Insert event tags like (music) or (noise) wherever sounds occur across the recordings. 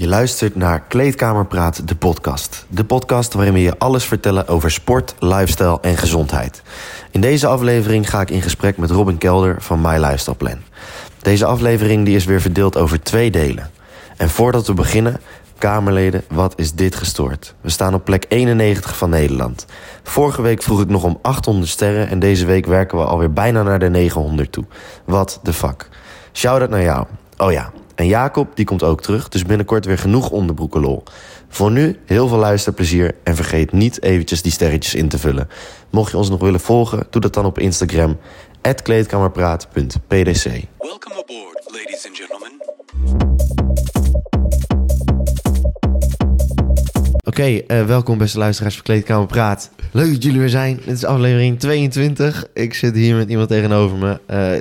Je luistert naar Kleedkamerpraat, de podcast. De podcast waarin we je alles vertellen over sport, lifestyle en gezondheid. In deze aflevering ga ik in gesprek met Robin Kelder van My Lifestyle Plan. Deze aflevering die is weer verdeeld over twee delen. En voordat we beginnen, Kamerleden, wat is dit gestoord? We staan op plek 91 van Nederland. Vorige week vroeg ik nog om 800 sterren en deze week werken we alweer bijna naar de 900 toe. Wat de fuck. Shout-out naar jou. Oh ja, en Jacob die komt ook terug, dus binnenkort weer genoeg onderbroeken lol. Voor nu heel veel luisterplezier en vergeet niet eventjes die sterretjes in te vullen. Mocht je ons nog willen volgen, doe dat dan op Instagram kleedkamerpraat.pdc. Welcome aboard, ladies and gentlemen. Oké, eh, welkom beste luisteraars van Kleedkamer Praat. Leuk dat jullie weer zijn. Dit is aflevering 22. Ik zit hier met iemand tegenover me. Eh,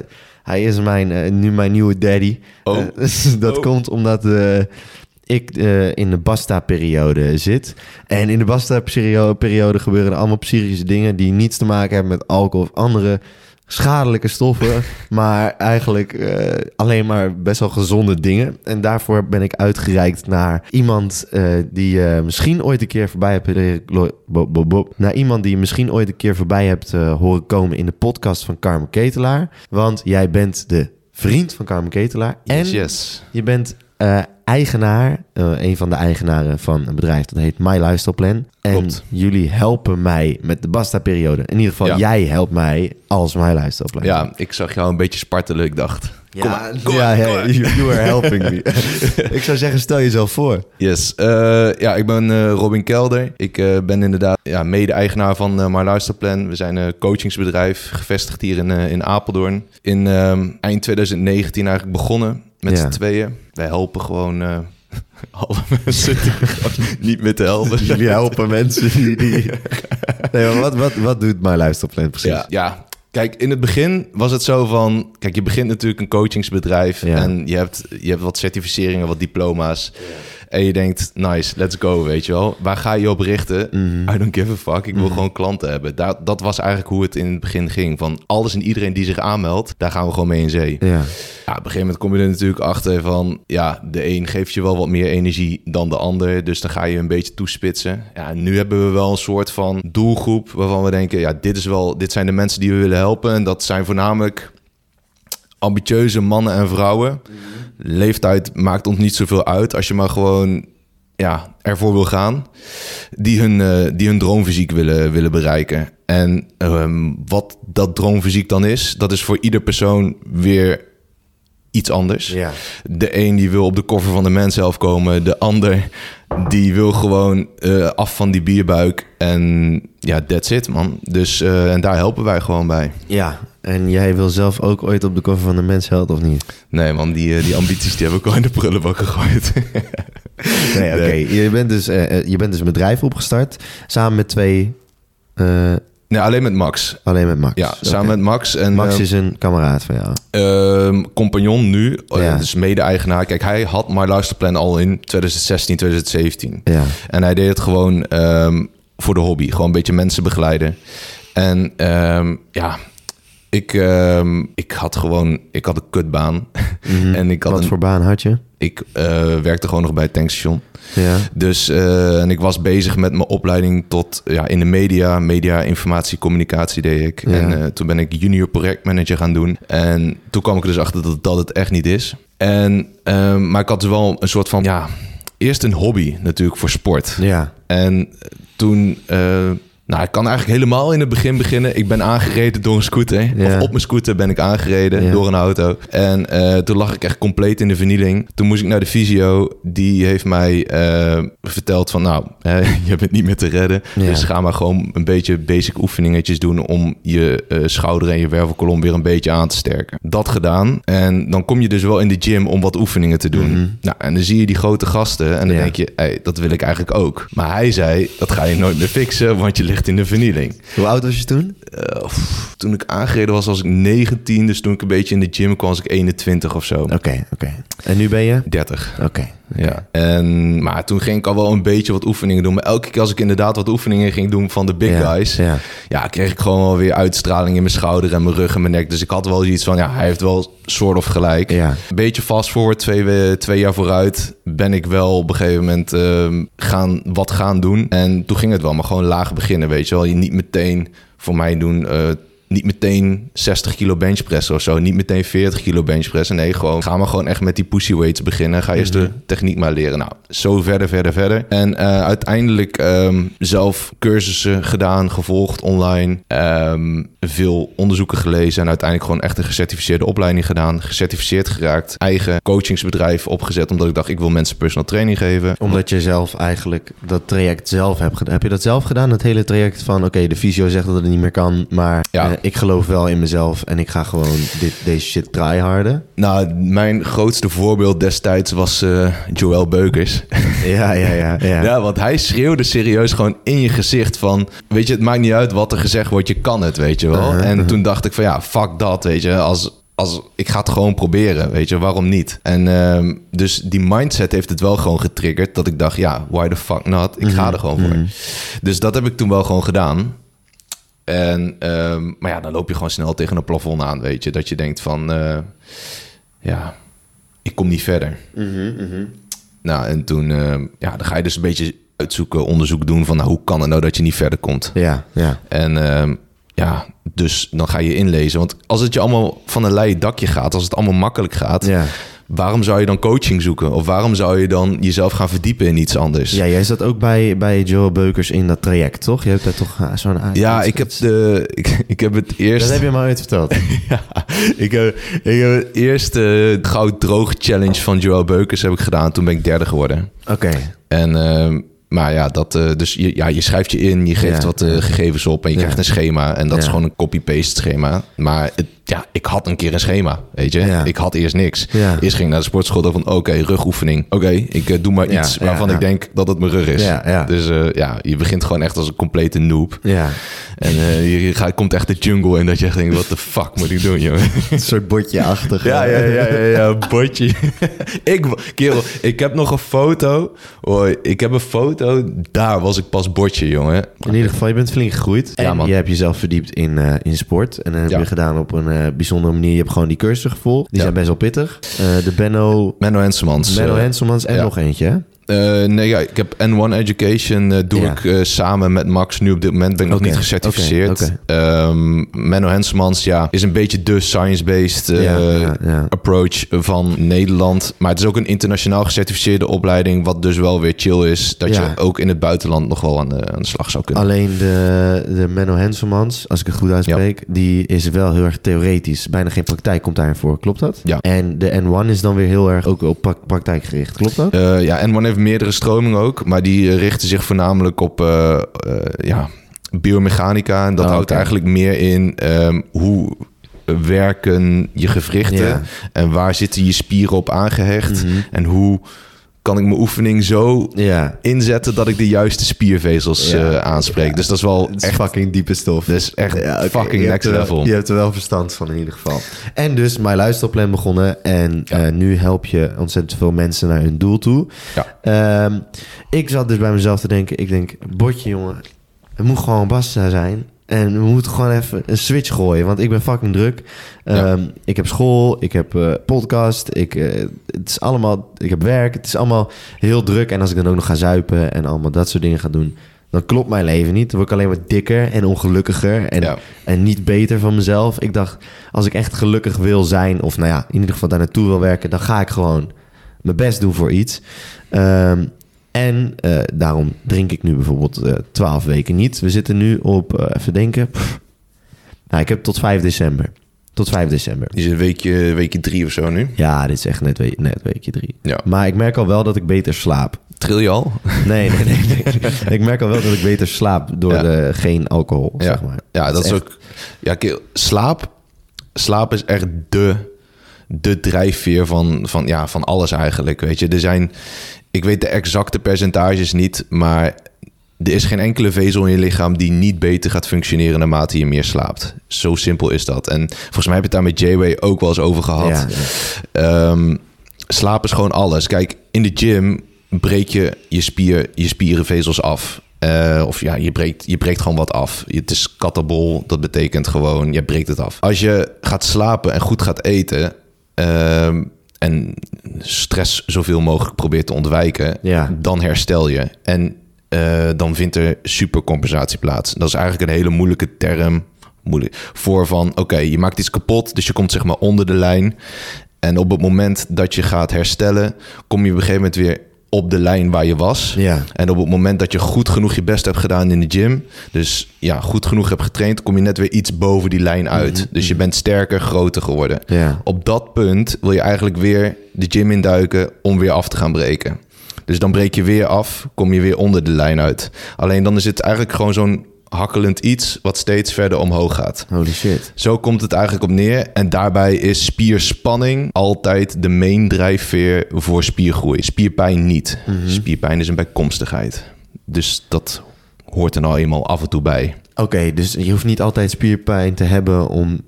hij is mijn, eh, nu mijn nieuwe daddy. Oh. Eh, (laughs) dus dat Oh. komt omdat eh, ik in de Basta-periode zit. En in de Basta-periode gebeuren er allemaal psychische dingen... die niets te maken hebben met alcohol of andere schadelijke stoffen... maar eigenlijk eh, alleen maar best wel gezonde dingen. En daarvoor ben ik uitgereikt naar iemand eh, die je misschien ooit een keer voorbij hebt... Naar iemand die je misschien ooit een keer voorbij hebt eh, horen komen... in de podcast van Carmen Ketelaar. Want jij bent de vriend van Carmen Ketelaar. En Yes, yes. je bent eigenaar, eh, een van de eigenaren van een bedrijf dat heet My Lifestyle Plan. En Klopt. jullie helpen mij met de Basta-periode. In ieder geval, Ja. jij helpt mij als My Lifestyle Plan. Ja, ik zag jou een beetje spartelen. Ik dacht, ja, ja, ja, you, you are helping me. (laughs) ik zou zeggen, stel jezelf voor. yes. Eh, ja, ik ben eh, Robin Kelder. Ik ben inderdaad ja, mede-eigenaar van My Lifestyle Plan. We zijn een coachingsbedrijf, gevestigd hier in, in Apeldoorn. In ehm, eind 2019 eigenlijk begonnen met Ja. z'n tweeën. Wij helpen gewoon eh, (laughs) alle mensen die gewoon niet meer te helpen. (laughs) Jullie helpen mensen die... die... (laughs) Nee, maar wat, wat, wat doet My Lifestyle Plan precies? Ja, ja. Kijk, in het begin was het zo van... Kijk, je begint natuurlijk een coachingsbedrijf... Ja. en je hebt, je hebt wat certificeringen, wat diploma's... en je denkt, nice, let's go, weet je wel. Waar ga je op richten? Mhm. I don't give a fuck, ik wil gewoon klanten hebben. Daar, dat was eigenlijk hoe het in het begin ging. Van alles en iedereen die zich aanmeldt, daar gaan we gewoon mee in zee. Ja. Ja, op een gegeven moment kom je er natuurlijk achter van... ja, de een geeft je wel wat meer energie dan de ander... dus dan ga je een beetje toespitsen. Ja, nu hebben we wel een soort van doelgroep... waarvan we denken, ja, dit, is wel, dit zijn de mensen die we willen helpen... en dat zijn voornamelijk ambitieuze mannen en vrouwen. Leeftijd maakt ons niet zoveel uit... als je maar gewoon ja, ervoor wil gaan... die hun, eh, die hun droomfysiek willen, willen bereiken. En ehm, wat dat droomfysiek dan is... dat is voor ieder persoon weer iets anders. Ja. De een die wil op de koffer van de mens zelf komen. De ander die wil gewoon eh, af van die bierbuik. En ja, that's it, man. Dus eh, en daar helpen wij gewoon bij. Ja, en jij wil zelf ook ooit op de koffer van de mens helpen of niet? Nee, man, die, eh, die ambities die heb ik al in de prullenbak gegooid. (laughs) Nee, oké. Je, bent dus, je bent dus een bedrijf opgestart samen met twee... nee, alleen met Max. alleen met Max. Ja, samen met Max. En Max eh, is een kameraad van jou. ehm, compagnon nu, eh, Ja. dus mede-eigenaar. Kijk, hij had My Lifestyle Plan al in 2016, 2017. Ja. En hij deed het gewoon ehm, voor de hobby. Gewoon een beetje mensen begeleiden. En ehm, ja, ik, ehm, ik had gewoon... Ik had een kutbaan. (laughs) en ik, had Wat een, voor baan had je? ik eh, werkte gewoon nog bij het tankstation. Ja. Dus eh, en ik was bezig met mijn opleiding tot ja, in de media, media, informatie, communicatie deed ik. Ja. En eh, toen ben ik junior projectmanager gaan doen. En toen kwam ik er dus achter dat, dat het echt niet is. En, ehm, maar ik had dus wel een soort van, ja, eerst een hobby natuurlijk voor sport. Ja. En toen, nou, ik kan eigenlijk helemaal in het begin beginnen. Ik ben aangereden door een scooter. Ja. Of op mijn scooter ben ik aangereden Ja. door een auto. En eh, toen lag ik echt compleet in de vernieling. Toen moest ik naar de fysio. Die heeft mij eh, verteld van, nou, (laughs) hè, je bent niet meer te redden. Ja. Dus ga maar gewoon een beetje basic oefeningetjes doen... om je eh, schouder en je wervelkolom weer een beetje aan te sterken. Dat gedaan. En dan kom je dus wel in de gym om wat oefeningen te doen. Nou, en dan zie je die grote gasten en dan Mhm. Denk je... Hey, dat wil ik eigenlijk ook. Maar hij zei, dat ga je nooit meer fixen, want je ligt in de vernieling. Hoe oud was je toen? Pff, toen ik aangereden was, was ik 19. Dus toen ik een beetje in de gym kwam, was ik 21 of zo. Oké, oké. En nu ben je? 30. Oké. Ja. En, maar toen ging ik al wel een beetje wat oefeningen doen. Maar elke keer als ik inderdaad wat oefeningen ging doen van de big Ja, guys... ja. Ja. kreeg ik gewoon wel weer uitstraling in mijn schouder en mijn rug en mijn nek. Dus ik had wel iets van, ja, hij heeft wel soort of gelijk. Ja. Een beetje fast forward, twee, we- twee jaar vooruit... ben ik wel op een gegeven moment ehm, gaan, wat gaan doen. En toen ging het wel, maar gewoon laag beginnen, weet je wel. Je niet meteen, voor mij doen... eh, niet meteen 60 kilo benchpressen of zo. Niet meteen 40 kilo benchpressen. Nee, gewoon ga maar gewoon echt met die pussy weights beginnen. Ga eerst de techniek maar leren. Nou, zo verder, verder, verder. En eh, uiteindelijk ehm, zelf cursussen gedaan, gevolgd online. Ehm, veel onderzoeken gelezen. En uiteindelijk gewoon echt een gecertificeerde opleiding gedaan. Gecertificeerd geraakt. Eigen coachingsbedrijf opgezet. Omdat ik dacht, ik wil mensen personal training geven. Omdat je zelf eigenlijk dat traject zelf hebt gedaan. Heb je dat zelf gedaan? Het hele traject van, oké, de fysio zegt dat het niet meer kan. Maar Ja. eh, ik geloof wel in mezelf en ik ga gewoon dit, deze shit tryharden. Nou, mijn grootste voorbeeld destijds was eh Joël Beukers. (laughs) Ja, ja, ja. ja. Ja, want hij schreeuwde serieus gewoon in je gezicht van... Weet je, het maakt niet uit wat er gezegd wordt, je kan het, weet je wel. Uh-huh, En toen dacht ik van ja, fuck dat, weet je. Als, als, ik ga het gewoon proberen, weet je, waarom niet? En ehm, dus die mindset heeft het wel gewoon getriggerd... dat ik dacht, ja, why the fuck not? Ik ga er gewoon voor. Dus dat heb ik toen wel gewoon gedaan. En, ehm, maar ja, dan loop je gewoon snel tegen een plafond aan, weet je. Dat je denkt van, eh, ja, ik kom niet verder. Nou, en toen eh, ja, dan ga je dus een beetje uitzoeken, onderzoek doen van nou, hoe kan het nou dat je niet verder komt. Ja, ja. En ehm, ja, dus dan ga je inlezen. Want als het je allemaal van een leien dakje gaat, als het allemaal makkelijk gaat, Ja. Waarom zou je dan coaching zoeken? Of waarom zou je dan jezelf gaan verdiepen in iets anders? ja, jij zat ook bij, bij Joe Beukers in dat traject, toch? Je hebt daar toch eh, zo'n... Ja, ik heb, de, (laughs) ik, ik heb het eerst. Dat heb je me ooit verteld. (laughs) Ja, ik heb, ik heb het eerste goud droog challenge van Joel Beukers heb ik gedaan. Toen ben ik derde geworden. Oké. En, ehm, maar ja, dat, eh, dus je, ja, je schrijft je in, je geeft Ja, wat eh, gegevens op en je Ja. krijgt een schema. En dat is gewoon een copy-paste schema. Maar het, ja, ik had een keer een schema, weet je. Ja. Ik had eerst niks. Ja. Eerst ging ik naar de sportschool van, oké, rugoefening. Oké, ik eh, doe maar iets ja, waarvan ik denk dat het mijn rug is. Dus eh, ja, je begint gewoon echt als een complete noob. Ja. En eh, je, gaat, komt echt de jungle in dat je echt denkt, wat de fuck moet ik doen, jongen? (laughs) Een soort botje-achtig. Ja, ja, ja, ja, ja, (laughs) botje. (laughs) ik, kerel, ik heb nog een foto. Hoi, ik heb een foto. Daar was ik pas botje, jongen. In ieder geval, je bent flink gegroeid. Ja, en man. je hebt jezelf verdiept in, in sport. En dat heb je gedaan op een bijzondere manier. Je hebt gewoon die cursussen gevolgd. Die Ja. zijn best wel pittig. Eh, de Benno, Menno Hensemans. Menno eh, Henselmans en nog eentje, hè? Eh, nee, ja, ik heb N1 Education eh, doe Ja. ik eh, samen met Max. Nu op dit moment ben ik nog niet gecertificeerd. oké, Ehm, Menno Hensemans, ja, is een beetje de science-based Ja, approach van Nederland. Maar het is ook een internationaal gecertificeerde opleiding, wat dus wel weer chill is. Dat je ook in het buitenland nog wel aan de, aan de slag zou kunnen. Alleen de, de Menno Henselmans, als ik het goed uitspreek, die is wel heel erg theoretisch. Bijna geen praktijk komt daarin voor. Klopt dat? Ja. En de N1 is dan weer heel erg ook op pra- praktijk gericht. Klopt dat? Ja, N1 heeft meerdere stromingen ook, maar die eh, richten zich voornamelijk op eh, eh, ja, biomechanica. En dat Oh, houdt eigenlijk meer in ehm, hoe werken je gewrichten Ja. en waar zitten je spieren op aangehecht Mhm. en hoe kan ik mijn oefening zo Ja. inzetten dat ik de juiste spiervezels Ja. eh, aanspreek. Dus dat is wel is echt, fucking diepe stof. is echt fucking next wel- level. Je hebt er wel verstand van in ieder geval. En dus mijn luisterplan begonnen. En eh, nu help je ontzettend veel mensen naar hun doel toe. Ja. Ehm, ik zat dus bij mezelf te denken. Ik denk, botje jongen. Het moet gewoon Basta zijn. En we moeten gewoon even een switch gooien. Want ik ben fucking druk. Ja. Ehm, Ik heb school. Ik heb eh, podcast. Ik, eh, het is allemaal, ik heb werk. Het is allemaal heel druk. En als ik dan ook nog ga zuipen. En allemaal dat soort dingen ga doen. Dan klopt mijn leven niet. Dan word ik alleen maar dikker en ongelukkiger. En, Ja. en niet beter van mezelf. Ik dacht, als ik echt gelukkig wil zijn. Of nou ja, in ieder geval daar naartoe wil werken. Dan ga ik gewoon mijn best doen voor iets. Ehm, en eh, daarom drink ik nu bijvoorbeeld eh, twaalf weken niet. We zitten nu op, eh, even denken. pff. nou, ik heb tot 5 december. Tot 5 december. Is een weekje, weekje drie of zo nu. Ja, dit is echt net, we- net weekje drie. Ja. Maar ik merk al wel dat ik beter slaap. Tril je al? Nee, nee, nee. nee. (laughs) ik merk al wel dat ik beter slaap door Ja. de, geen alcohol, Ja, zeg maar. ja dat is echt- ook. Ja, slaap. Slaap is echt de, de drijfveer van, van, ja, van alles eigenlijk. Weet je, er zijn. Ik weet de exacte percentages niet, maar er is geen enkele vezel in je lichaam die niet beter gaat functioneren naarmate je meer slaapt. Zo simpel is dat. En volgens mij heb je het daar met J-Way ook wel eens over gehad. Ja. Ehm, slaap is gewoon alles. Kijk, in de gym breek je je, spier, je spierenvezels af. Eh, of ja, je breekt, je breekt gewoon wat af. Het is katabol, dat betekent gewoon, je breekt het af. Als je gaat slapen en goed gaat eten... ehm, en stress zoveel mogelijk probeert te ontwijken... Ja. dan herstel je. En eh, dan vindt er supercompensatie plaats. Dat is eigenlijk een hele moeilijke term. Moeilijk. Voor van, oké, je maakt iets kapot... dus je komt zeg maar onder de lijn... En op het moment dat je gaat herstellen, kom je op een gegeven moment weer op de lijn waar je was. Ja. En op het moment dat je goed genoeg je best hebt gedaan in de gym, dus ja, goed genoeg hebt getraind, kom je net weer iets boven die lijn uit. Dus je bent sterker, groter geworden. Ja. Op dat punt wil je eigenlijk weer de gym induiken om weer af te gaan breken. Dus dan breek je weer af, kom je weer onder de lijn uit. Alleen dan is het eigenlijk gewoon zo'n hakkelend iets wat steeds verder omhoog gaat. Holy shit. Zo komt het eigenlijk op neer. En daarbij is spierspanning altijd de main drijfveer voor spiergroei. Spierpijn niet. Spierpijn is een bijkomstigheid. Dus dat hoort er nou eenmaal af en toe bij. Oké, dus je hoeft niet altijd spierpijn te hebben om,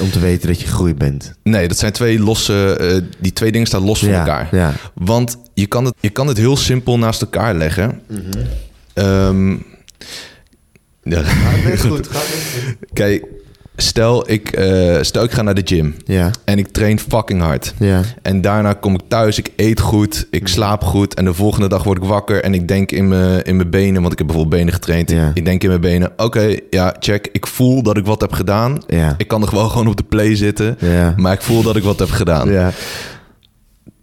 om te weten dat je gegroeid bent. Nee, dat zijn twee losse... eh, die twee dingen staan los van Ja, elkaar. ja. Want je kan, het, je kan het heel simpel naast elkaar leggen. Mhm. Ehm, ja. (laughs) goed. Kijk, stel ik, eh, stel ik ga naar de gym. Ja, En ik train fucking hard. ja, En daarna kom ik thuis, ik eet goed, ik slaap goed. En de volgende dag word ik wakker en ik denk in mijn, in mijn benen, want ik heb bijvoorbeeld benen getraind. Ja. Ik denk in mijn benen, oké, ja, check. Ik voel dat ik wat heb gedaan. Ja. Ik kan nog wel (laughs) gewoon op de play zitten, Ja. maar ik voel dat ik wat heb gedaan. ja.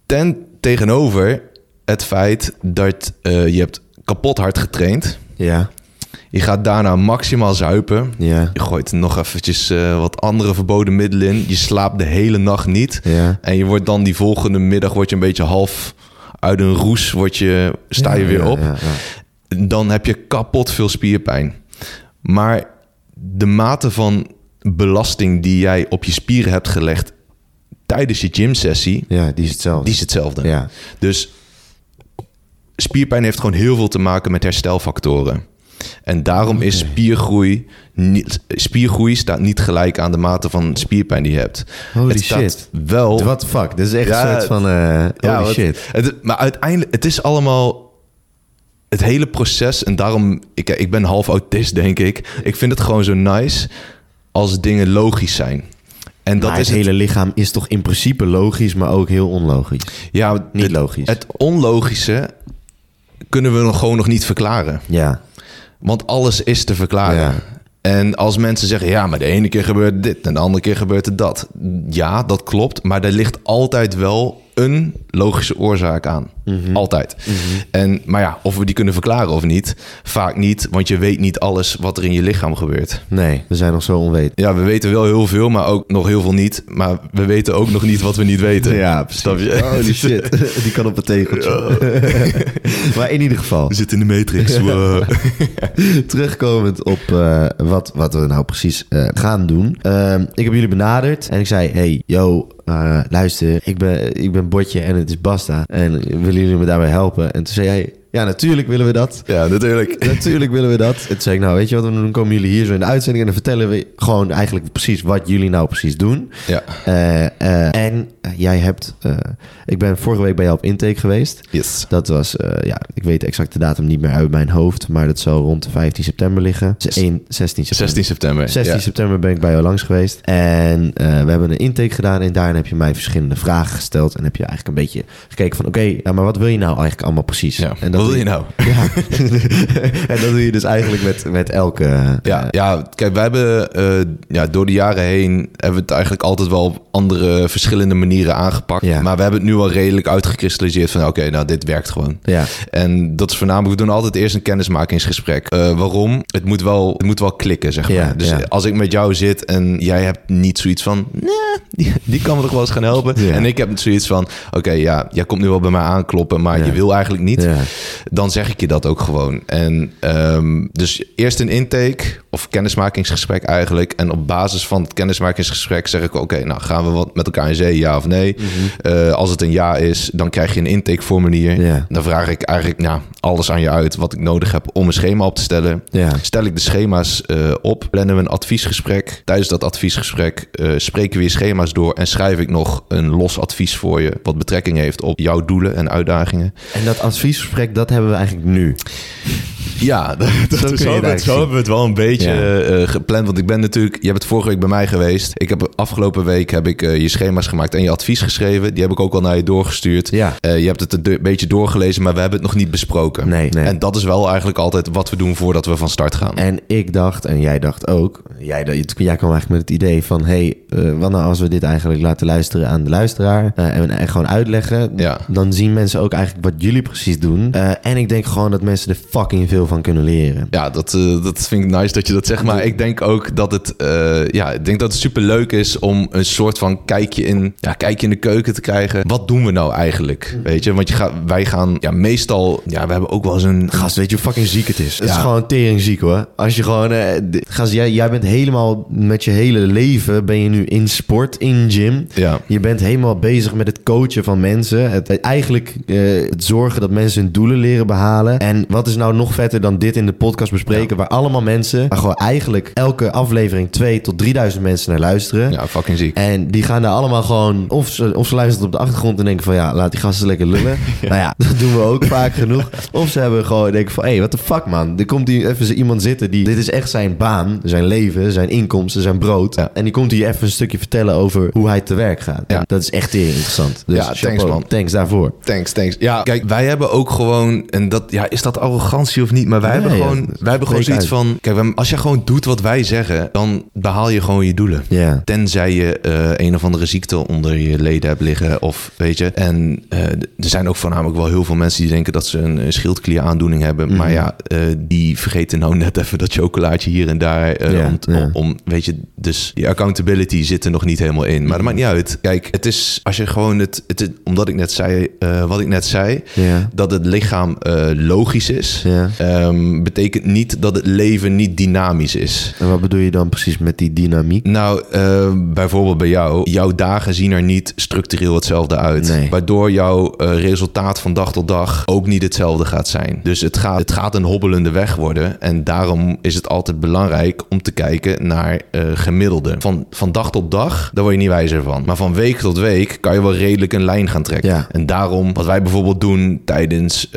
Ten tegenover het feit dat eh, je hebt kapot hard getraind. Ja, Je gaat daarna maximaal zuipen. ja, Je gooit nog eventjes eh, wat andere verboden middelen in. Je slaapt de hele nacht niet. ja. En je wordt dan die volgende middag word je een beetje half uit een roes, word je, sta je weer op. Dan heb je kapot veel spierpijn. Maar de mate van belasting die jij op je spieren hebt gelegd tijdens je gymsessie, Ja, die is hetzelfde. die is hetzelfde. Ja, Dus spierpijn heeft gewoon heel veel te maken met herstelfactoren. En daarom is spiergroei niet, spiergroei staat niet gelijk aan de mate van spierpijn die je hebt. Holy het staat shit. wel what the fuck? Dit is echt Ja, een soort van... ja, want shit. Het, maar uiteindelijk, het is allemaal het hele proces. En daarom, ik, ik ben half autist, denk ik. Ik vind het gewoon zo nice als dingen logisch zijn. En dat maar is het hele lichaam is toch in principe logisch, maar ook heel onlogisch. ja, Niet het, logisch. Het onlogische kunnen we nog gewoon nog niet verklaren. Ja, Want alles is te verklaren. Ja. En als mensen zeggen, ja, maar de ene keer gebeurt dit en de andere keer gebeurt het dat. Ja, dat klopt. Maar er ligt altijd wel een logische oorzaak aan. Mhm. Altijd. En, maar ja, of we die kunnen verklaren of niet, vaak niet. Want je weet niet alles wat er in je lichaam gebeurt. nee, we zijn nog zo onwetend. Ja, we weten wel heel veel, maar ook nog heel veel niet. Maar we weten ook nog niet wat we niet weten. Snap je? Holy shit, (laughs) die kan op een tegeltje. (laughs) maar in ieder geval, We zitten in de matrix. (laughs) Wow. terugkomend op eh, wat, wat we nou precies eh, gaan doen. Ehm, ik heb jullie benaderd en ik zei, hey, yo, eh, luister, ik ben, ik ben Botje en het is Basta. En willen jullie me daarbij helpen? En toen zei hij, ja, natuurlijk willen we dat. ja, natuurlijk. (laughs) Natuurlijk willen we dat. Toen zei ik, nou, weet je wat we doen? Dan komen jullie hier zo in de uitzending en dan vertellen we gewoon eigenlijk precies wat jullie nou precies doen. Ja. Eh, eh, en eh, jij hebt, ik ben vorige week bij jou op intake geweest. Yes. Dat was, ja, ik weet de exacte datum niet meer uit mijn hoofd, maar dat zou rond de 15 september liggen. Dus 1, 16 september. 16 september. 16 ja. september ben ik bij jou langs geweest. En we hebben een intake gedaan. En daarin heb je mij verschillende vragen gesteld. En heb je eigenlijk een beetje gekeken van... Oké, ja, maar wat wil je nou eigenlijk allemaal precies? Ja, en wat wil je nou? (laughs) Ja. (laughs) en dat doe je dus eigenlijk met, met elke... Ja, eh, ja, kijk, wij hebben eh, ja, door de jaren heen hebben we het eigenlijk altijd wel op andere verschillende manieren aangepakt. Ja. Maar we hebben het nu wel redelijk uitgekristalliseerd van oké, nou dit werkt gewoon. ja. En dat is voornamelijk, we doen altijd eerst een kennismakingsgesprek. Eh, waarom? Het moet, wel, het moet wel klikken, zeg maar. Ja, dus ja. als ik met jou zit en jij hebt niet zoiets van... Nee, die, die kan me toch wel eens gaan helpen. Ja. En ik heb zoiets van... Oké, ja, jij komt nu wel bij mij aankloppen, maar Ja. je wil eigenlijk niet. Dan zeg ik je dat ook gewoon. En ehm, dus eerst een intake of kennismakingsgesprek eigenlijk. En op basis van het kennismakingsgesprek zeg ik: Oké, nou gaan we wat met elkaar in zee, ja of nee? Eh, als het een ja is, dan krijg je een intakeformulier. Dan vraag ik eigenlijk nou, alles aan je uit wat ik nodig heb om een schema op te stellen. Stel ik de schema's eh, op, plannen we een adviesgesprek. Tijdens dat adviesgesprek eh, spreken we je schema's door en schrijf ik nog een los advies voor je, wat betrekking heeft op jouw doelen en uitdagingen. En dat adviesgesprek, dat hebben we eigenlijk nu. Ja, (laughs) dat, dat zo, zo hebben we het wel een beetje Ja. eh, gepland. Want ik ben natuurlijk, je hebt het vorige week bij mij geweest. Ik heb afgelopen week heb ik eh, je schema's gemaakt en je advies geschreven. Die heb ik ook al naar je doorgestuurd. Ja. Eh, je hebt het een beetje doorgelezen, maar we hebben het nog niet besproken. Nee, nee. En dat is wel eigenlijk altijd wat we doen voordat we van start gaan. En ik dacht, en jij dacht ook, jij, jij kwam eigenlijk met het idee van, hey, eh, wat nou als we dit eigenlijk laten luisteren aan de luisteraar en, en gewoon uitleggen, Ja. dan zien mensen ook eigenlijk wat jullie precies doen. Eh, en ik denk gewoon dat mensen er fucking veel van kunnen leren. Ja, dat, eh, dat vind ik nice dat je dat zegt. Maar ik denk ook dat het, eh, ja, ik denk dat het super leuk is om een soort van kijkje in, ja, kijkje in de keuken te krijgen. Wat doen we nou eigenlijk? Weet je, want je gaat, wij gaan, ja, meestal, ja, we hebben ook wel eens een. Gast, weet je hoe fucking ziek het is? Het Ja. is gewoon tering ziek hoor. Als je gewoon... d- gast, jij, jij bent helemaal met je hele leven... ben je nu in sport, in gym. Ja. Je bent helemaal bezig met het coachen van mensen. Het, het- eigenlijk het zorgen dat mensen hun doelen leren behalen. En wat is nou nog vetter dan dit in de podcast bespreken... waar allemaal mensen... waar gewoon eigenlijk elke aflevering 2 tot 3000 mensen naar luisteren... Ja, fucking ziek. En die gaan daar allemaal gewoon... Of ze, of ze luisteren op de achtergrond en denken van... ja, laat die gasten lekker lullen. (laughs) Nou ja, (laughs) dat doen we ook vaak genoeg. Of ze hebben gewoon denken van... hé, hey, what the fuck man. Er komt hier even iemand zitten die... dit is echt zijn baan, zijn leven, zijn inkomsten, zijn brood. Ja. En die komt hier even een stukje vertellen over hoe hij te werk gaat. Ja. En Dat is echt heel interessant. Dus Ja, thanks, man. Thanks daarvoor. Thanks, thanks. Ja, kijk, wij hebben ook gewoon, en dat, ja, is dat arrogantie of niet? Maar wij Nee, hebben gewoon, wij hebben gewoon zoiets van, kijk, als je gewoon doet wat wij zeggen, dan behaal je gewoon je doelen. Ja. Tenzij je eh, een of andere ziekte onder je leden hebt liggen, of weet je. En eh, er zijn ook voornamelijk wel heel veel mensen die denken dat ze een, een schildklieраandoening hebben. Mhm. Maar ja, eh, die vergeten nou net even dat chocolaatje hier en daar. Ja, om, om, weet je, dus die accountability zit er nog niet helemaal in. Maar dat maakt niet uit. Kijk, het is als je gewoon het, het, omdat ik net zei, wat ik net zei, Ja. dat het lichaam eh, logisch is, Ja. ehm, betekent niet dat het leven niet dynamisch is. En wat bedoel je dan precies met die dynamiek? Nou, eh, bijvoorbeeld bij jou, jouw dagen zien er niet structureel hetzelfde uit. Nee. Waardoor jouw eh, resultaat van dag tot dag ook niet hetzelfde gaat zijn. Dus het gaat, het gaat een hobbelende weg worden. En daarom is het altijd belangrijk om te kijken naar gemiddelde. Van, van dag tot dag, daar word je niet wijzer van. Maar van week tot week kan je wel redelijk een lijn gaan trekken. Ja. En daarom, wat wij bijvoorbeeld doen tijdens,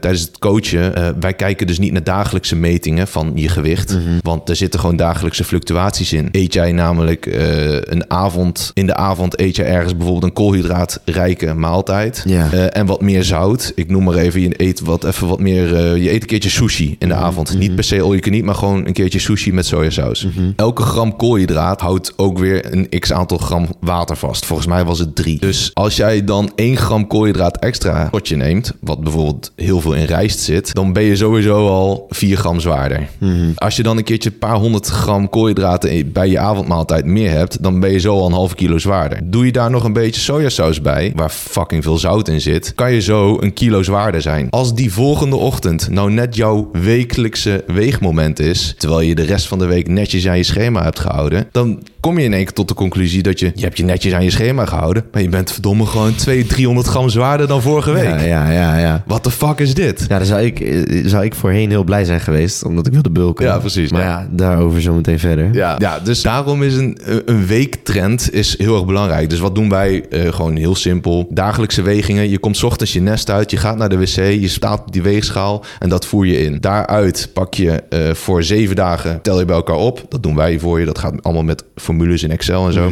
tijdens het coachen, eh, wij kijken dus niet naar dagelijkse metingen van je gewicht. Mhm. Want er zitten gewoon dagelijkse fluctuaties in. Eet jij namelijk eh, een avond, in de avond eet je ergens bijvoorbeeld een koolhydraatrijke maaltijd. Eh, en wat meer zout. Ik noem maar even, je eet wat, even wat meer, eh, je eet een keertje sushi in de Mhm. avond. Niet per se all you can eat, maar gewoon een keertje sushi met sojasaus. Mhm. Elke gram koolhydraat houdt ook weer een x aantal gram water vast. Volgens mij was het drie. Dus als jij dan 1 gram koolhydraat extra tot je neemt, wat bijvoorbeeld heel veel in rijst zit, dan ben je sowieso al 4 gram zwaarder. Als je dan een keertje een paar honderd gram koolhydraten bij je avondmaaltijd meer hebt, dan ben je zo al een halve kilo zwaarder. Doe je daar nog een beetje sojasaus bij, waar fucking veel zout in zit, kan je zo een kilo zwaarder zijn. Als die volgende ochtend nou net jouw wekelijkse weegmoment is, terwijl je de rest van de week netjes aan je schema hebt gehouden, dan kom je in één keer tot de conclusie dat je, je hebt je netjes aan je schema gehouden, maar je bent verdomme gewoon 200, 300 gram zwaarder dan vorige week. Ja, ja, ja, ja. What the fuck is dit? Ja, dan zou ik, eh, zou ik voorheen heel blij zijn geweest, omdat ik wilde bulken. Ja, precies. Maar ja, daarover zo meteen verder. Ja, ja, dus daarom is een, een weektrend is heel erg belangrijk. Dus wat doen wij? Eh, gewoon heel simpel. Dagelijkse wegingen. Je komt 's ochtends je nest uit. Je gaat naar de wc. Je staat op die weegschaal. En dat voer je in. Daaruit pak je eh, voor zeven dagen. Tel je bij elkaar op. Dat doen wij voor je. Dat gaat allemaal met formules in Excel en zo.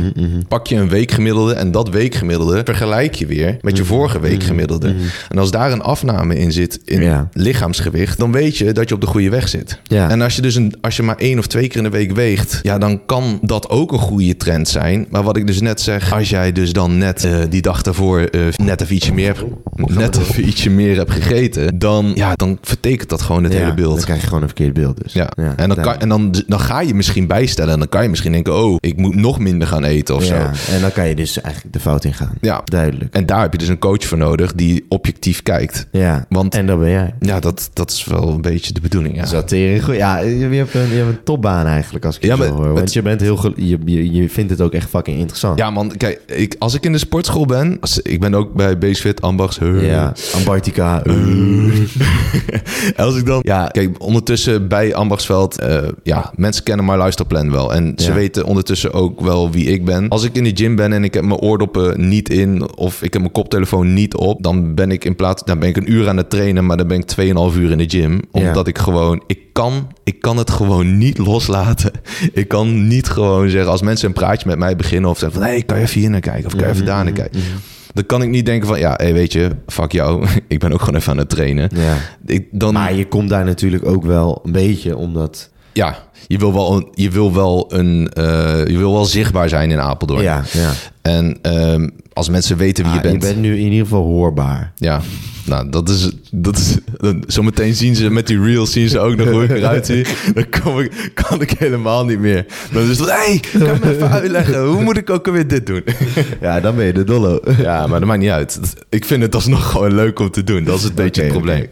Pak je een weekgemiddelde. En dat weekgemiddelde vergelijk je weer met je vorige weekgemiddelde. En als daar een afname in zit in Ja. lichaamsgewicht. Dan weet je dat je op de goede weg zit. Ja. En als je dus een, als je maar één of twee keer in de week weegt, ja, dan kan dat ook een goede trend zijn. Maar wat ik dus net zeg, als jij dus dan net eh, die dag daarvoor eh, net even ietsje meer, net even ietsje meer hebt gegeten, dan, ja, dan vertekent dat gewoon het Ja, hele beeld. Dan krijg je gewoon een verkeerd beeld dus. Ja. en, dan, kan, en dan, dan ga je misschien bijstellen. En dan kan je misschien denken: oh, ik moet nog minder gaan eten of Ja, zo. en dan kan je dus eigenlijk de fout in gaan. Ja. Duidelijk. En daar heb je dus een coach voor nodig die objectief kijkt. Ja, Want- en dat ben jij. Ja, dat, dat is wel een beetje de bedoeling. Ja. Zatering. Goed. Ja, je je hebt, een, je hebt een topbaan eigenlijk als ik je Ja, zo hoor. Want het- je bent heel... Je, je, je vindt het ook echt fucking interessant. Ja, man, kijk, ik, als ik in de sportschool ben, als, ik ben ook bij Basefit, Ambachts. Ja, uh. (laughs) En als ik dan, ja, kijk, ondertussen bij Ambachtsveld, eh, ja, mensen kennen mijn luisterplan wel. En ze Ja. weten ondertussen ook wel wie ik ben. Als ik in de gym ben en ik heb mijn oordoppen niet in of ik heb mijn koptelefoon niet op, dan ben ik in plaats, dan ben ik een uur aan het trainen, maar dan ben ik 2,5 uur in de gym. Omdat ik gewoon, ik kan, ik kan het gewoon niet loslaten. (laughs) Ik kan niet gewoon zeggen, als mensen een praatje met mij beginnen of zeggen van, hé, hey, kan je even hier naar kijken of kan je even daar naar kijken. Dan kan ik niet denken van, ja, hey, weet je, fuck jou. (laughs) Ik ben ook gewoon even aan het trainen. Ja. Ik, dan, Maar je komt daar natuurlijk ook wel een beetje omdat... ja, je wil wel, een- je wil wel, een, eh, je wil wel zichtbaar zijn in Apeldoorn. Ja, ja. En ehm, als mensen weten wie Ah, je bent. je bent nu in ieder geval hoorbaar. Ja, nou, dat is, dat is... Zometeen zien ze met die reels zien ze ook nog hoe ik eruit zie. Dan kom ik, kan ik helemaal niet meer. Dan is het, hey, kan me even uitleggen? Hoe moet ik ook alweer dit doen? (laughs) Ja, dan ben je de dollo. Ja, maar dat maakt niet uit. Ik vind het alsnog gewoon leuk om te doen. Dat is een beetje het probleem.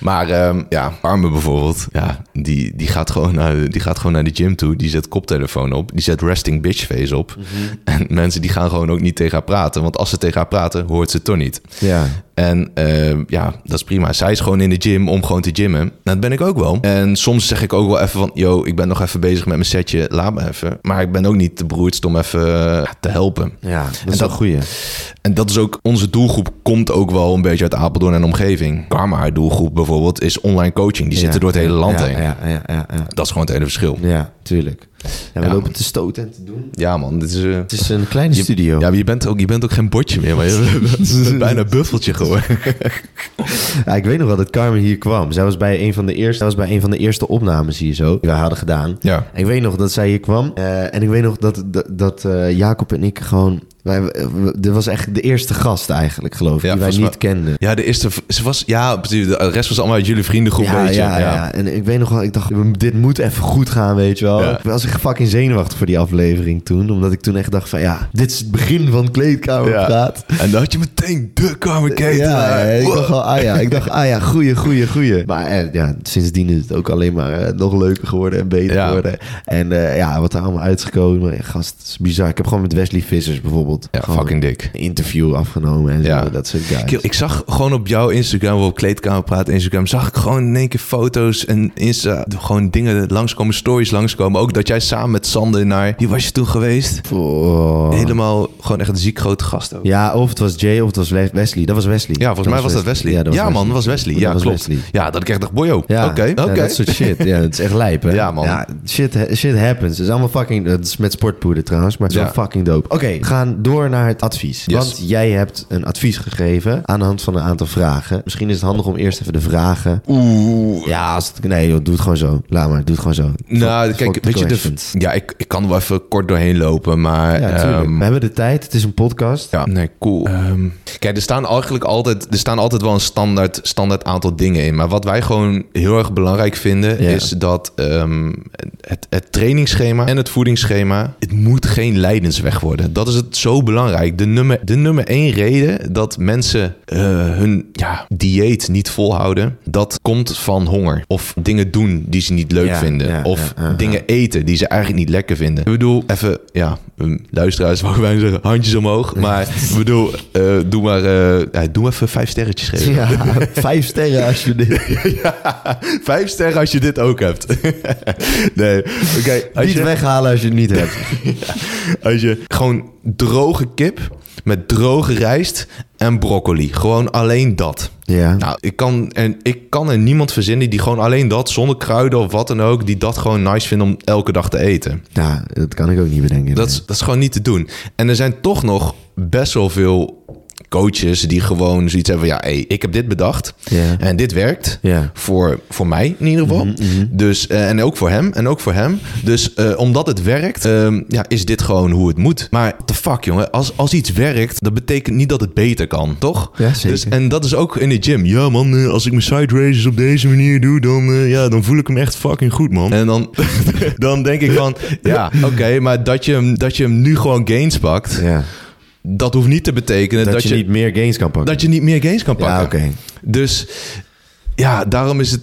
Maar ehm, ja, Arme bijvoorbeeld, ja, die, die, gaat gewoon naar, die gaat gewoon naar de gym toe. Die zet koptelefoon op. Die zet resting bitch face op. Mhm. En mensen die gaan gewoon ook niet tegen haar praten. Want als ze tegen haar praten, hoort ze het toch niet. Ja. En ehm, ja, dat is prima. Zij is gewoon in de gym om gewoon te gymmen. Nou, dat ben ik ook wel. En soms zeg ik ook wel even van... Yo, ik ben nog even bezig met mijn setje. Laat me even. Maar ik ben ook niet te beroerd om even eh, te helpen. Ja, dat is En wel dat- een goeie. En dat is ook, onze doelgroep komt ook wel een beetje uit Apeldoorn en omgeving. Karma, haar doelgroep bijvoorbeeld, is online coaching. Die zitten door het hele land ja, heen. Ja, ja, ja, ja. Dat is gewoon het hele verschil. Ja, tuurlijk. Ja, we Ja. lopen te stoten en te doen. Ja man, dit is... eh, Het is een kleine je- studio. Ja, maar je bent, ook, je bent ook geen botje meer, maar je (laughs) bent bijna een buffeltje geworden. (laughs) Ja, ik weet nog wel dat Carmen hier kwam. Zij was bij een van de eerste, zij was bij een van de eerste opnames hier zo, die wij hadden gedaan. Ja. En ik weet nog dat zij hier kwam. eh, en ik weet nog dat, dat, dat eh, Jacob en ik gewoon... Wij, we- dit was echt de eerste gast eigenlijk, geloof ik, Ja, die wij niet kenden. Ja, de eerste... Ze was... Ja. De rest was allemaal uit jullie vriendengroep, Ja, weet je. ja, ja, En ik weet nog wel, ik dacht, dit moet even goed gaan, weet je wel. Ja. Ik was echt fucking zenuwachtig voor die aflevering toen. Omdat ik toen echt dacht van, ja, dit is het begin van Kleedkamerpraat. En dan had je meteen de Carmen Kate. Ja, ja, ik dacht al, ah ja, ik dacht, ah ja, goeie, goeie, goeie. Maar eh, ja, sindsdien is het ook alleen maar eh, nog leuker geworden en beter Ja. geworden. En eh, ja, wat er allemaal uitgekomen, eh, gast, het is bizar. Ik heb gewoon met Wesley Vissers bijvoorbeeld Ja, fucking dik. interview afgenomen en Ja. zo, dat soort guys. Ik, ik zag gewoon op jouw Instagram, op Kleedkamer praten Instagram, zag ik gewoon in één keer foto's en Insta, gewoon dingen langskomen, stories langskomen. Ook dat jij samen met Sander naar, wie was je toen geweest? Oh. Helemaal gewoon echt een ziek grote gast ook. Ja, of het was Jay of het was Le- Wesley. Dat was Wesley. Ja, volgens mij was dat Wesley. Ja, dat was man, dat was Wesley. Ja, dat was klopt. Wesley. Ja, dat ik echt dacht, boyo, oké, Ja, oké. ja, dat soort shit. Ja, het is echt lijp, hè? (laughs) Ja, man. shit, ha- shit happens. Het is allemaal fucking... Het is met sportpoeder trouwens, maar het is Ja. wel fucking dope. Oké, we gaan door naar het advies. Yes. Want jij hebt een advies gegeven aan de hand van een aantal vragen. Misschien is het handig om eerst even de vragen... Oeh. Ja, als het, nee, joh, doe het gewoon zo. Laat maar, doe het gewoon zo. Nou, kijk, weet je, de, ja, ik, ik kan er wel even kort doorheen lopen, maar... Ja, ehm, we hebben de tijd. Het is een podcast. Ja, nee, cool. Ehm, kijk, er staan eigenlijk altijd, er staan altijd wel een standaard, standaard aantal dingen in. Maar wat wij gewoon heel erg belangrijk vinden, Ja. is dat ehm, het, het trainingsschema en het voedingsschema, het moet geen lijdensweg worden. Dat is het zo belangrijk. De nummer, de nummer één reden dat mensen eh, hun ja, dieet niet volhouden, dat komt van honger. Of dingen doen die ze niet leuk Ja, vinden. ja, of ja, dingen eten die ze eigenlijk niet lekker vinden. Ik bedoel, even, ja, um, luisteraars, (laughs) ik bijna zeggen, handjes omhoog. Maar ik bedoel, eh, doe maar, eh, ja, doe even vijf sterretjes geven. Ja, (laughs) vijf sterren als je dit... Vijf sterren als je dit ook hebt. (laughs) nee, oké. Niet je- weghalen als je het niet hebt. Als je gewoon droge kip met droge rijst en broccoli. Gewoon alleen dat. Ja. Nou, ik kan, en ik kan er niemand verzinnen die gewoon alleen dat, zonder kruiden of wat dan ook, die dat gewoon nice vinden om elke dag te eten. Ja, dat kan ik ook niet bedenken. Dat is, dat is gewoon niet te doen. En er zijn toch nog best wel veel coaches die gewoon zoiets hebben van... ja, hey, ik heb dit bedacht en dit werkt. Voor, voor mij in ieder geval. Dus, eh, en ook voor hem en ook voor hem. Dus eh, omdat het werkt, ehm, ja, is dit gewoon hoe het moet. Maar the fuck, jongen. Als, als iets werkt, dat betekent niet dat het beter kan, toch? Ja, zeker. Dus, en dat is ook in de gym. Ja, man, eh, als ik mijn side races op deze manier doe, dan, ja, dan voel ik hem echt fucking goed, man. En dan, (laughs) dan denk ik van, ja, oké, maar dat je, hem, dat je hem nu gewoon gains pakt, Ja. Dat hoeft niet te betekenen Dat, dat, je, niet meer gains kan pakken. dat je niet meer gains kan pakken. ja, oké. Dus ja, daarom is het.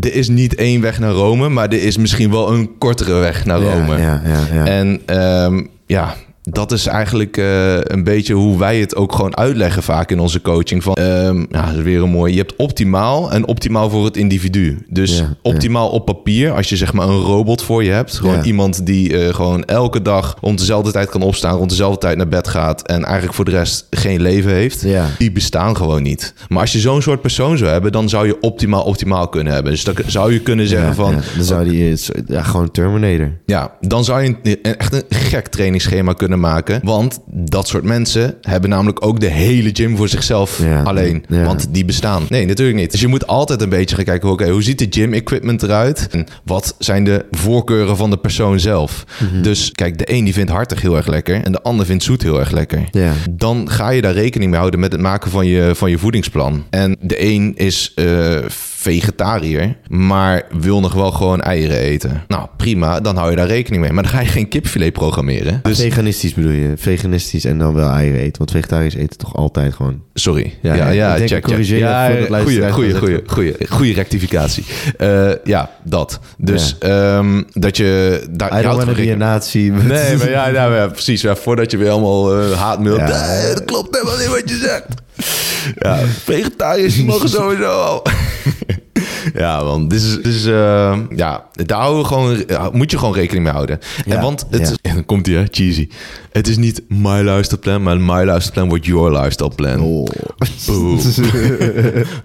Er is niet één weg naar Rome, maar er is misschien wel een kortere weg naar Rome. Ja, ja, ja. ja. En ehm, ja, dat is eigenlijk eh, een beetje hoe wij het ook gewoon uitleggen vaak in onze coaching. Van, ehm, ja, dat is weer een mooi. Je hebt optimaal en optimaal voor het individu. Dus Ja, optimaal op papier, als je zeg maar een robot voor je hebt. Gewoon Ja. iemand die eh, gewoon elke dag rond dezelfde tijd kan opstaan, rond dezelfde tijd naar bed gaat en eigenlijk voor de rest geen leven heeft. Ja. Die bestaan gewoon niet. Maar als je zo'n soort persoon zou hebben, dan zou je optimaal optimaal kunnen hebben. Dus dan zou je kunnen zeggen van. Dan zou die... Ja, gewoon Terminator. ja, dan zou je een- echt een gek trainingsschema kunnen maken. Want dat soort mensen hebben namelijk ook de hele gym voor zichzelf Ja, alleen. ja. Want die bestaan. Nee, natuurlijk niet. Dus je moet altijd een beetje gaan kijken, oké, hoe ziet de gym equipment eruit? En wat zijn de voorkeuren van de persoon zelf? Mhm. Dus kijk, de een die vindt hartig heel erg lekker en de ander vindt zoet heel erg lekker. Ja. Dan ga je daar rekening mee houden met het maken van je, van je voedingsplan. En de een is eh, vegetariër, maar wil nog wel gewoon eieren eten. Nou, prima, dan hou je daar rekening mee. Maar dan ga je geen kipfilet programmeren. Dus, Veganistisch bedoel je? Veganistisch en dan wel eieren eten. Want vegetariërs eten toch altijd gewoon... sorry. Ja, Ja, check, check. Ja, goeie, goeie, goeie, goeie, goeie rectificatie. Eh, ja, dat. Dus ehm, dat je... Daar, I don't want. Nee, maar ja, ja, precies. Ja, voordat je weer allemaal haatmailt. Ja. Nee, dat klopt helemaal niet wat je zegt. Ja, vegetariërs mogen sowieso al. (laughs) Ja, man. Dit is, dit is eh, ja, daar houden we gewoon, ja, moet je gewoon rekening mee houden. Ja, En want het ja. is, en dan komt hij, hè, cheesy. Het is niet my lifestyle plan, maar my lifestyle plan wordt your lifestyle plan. Oh.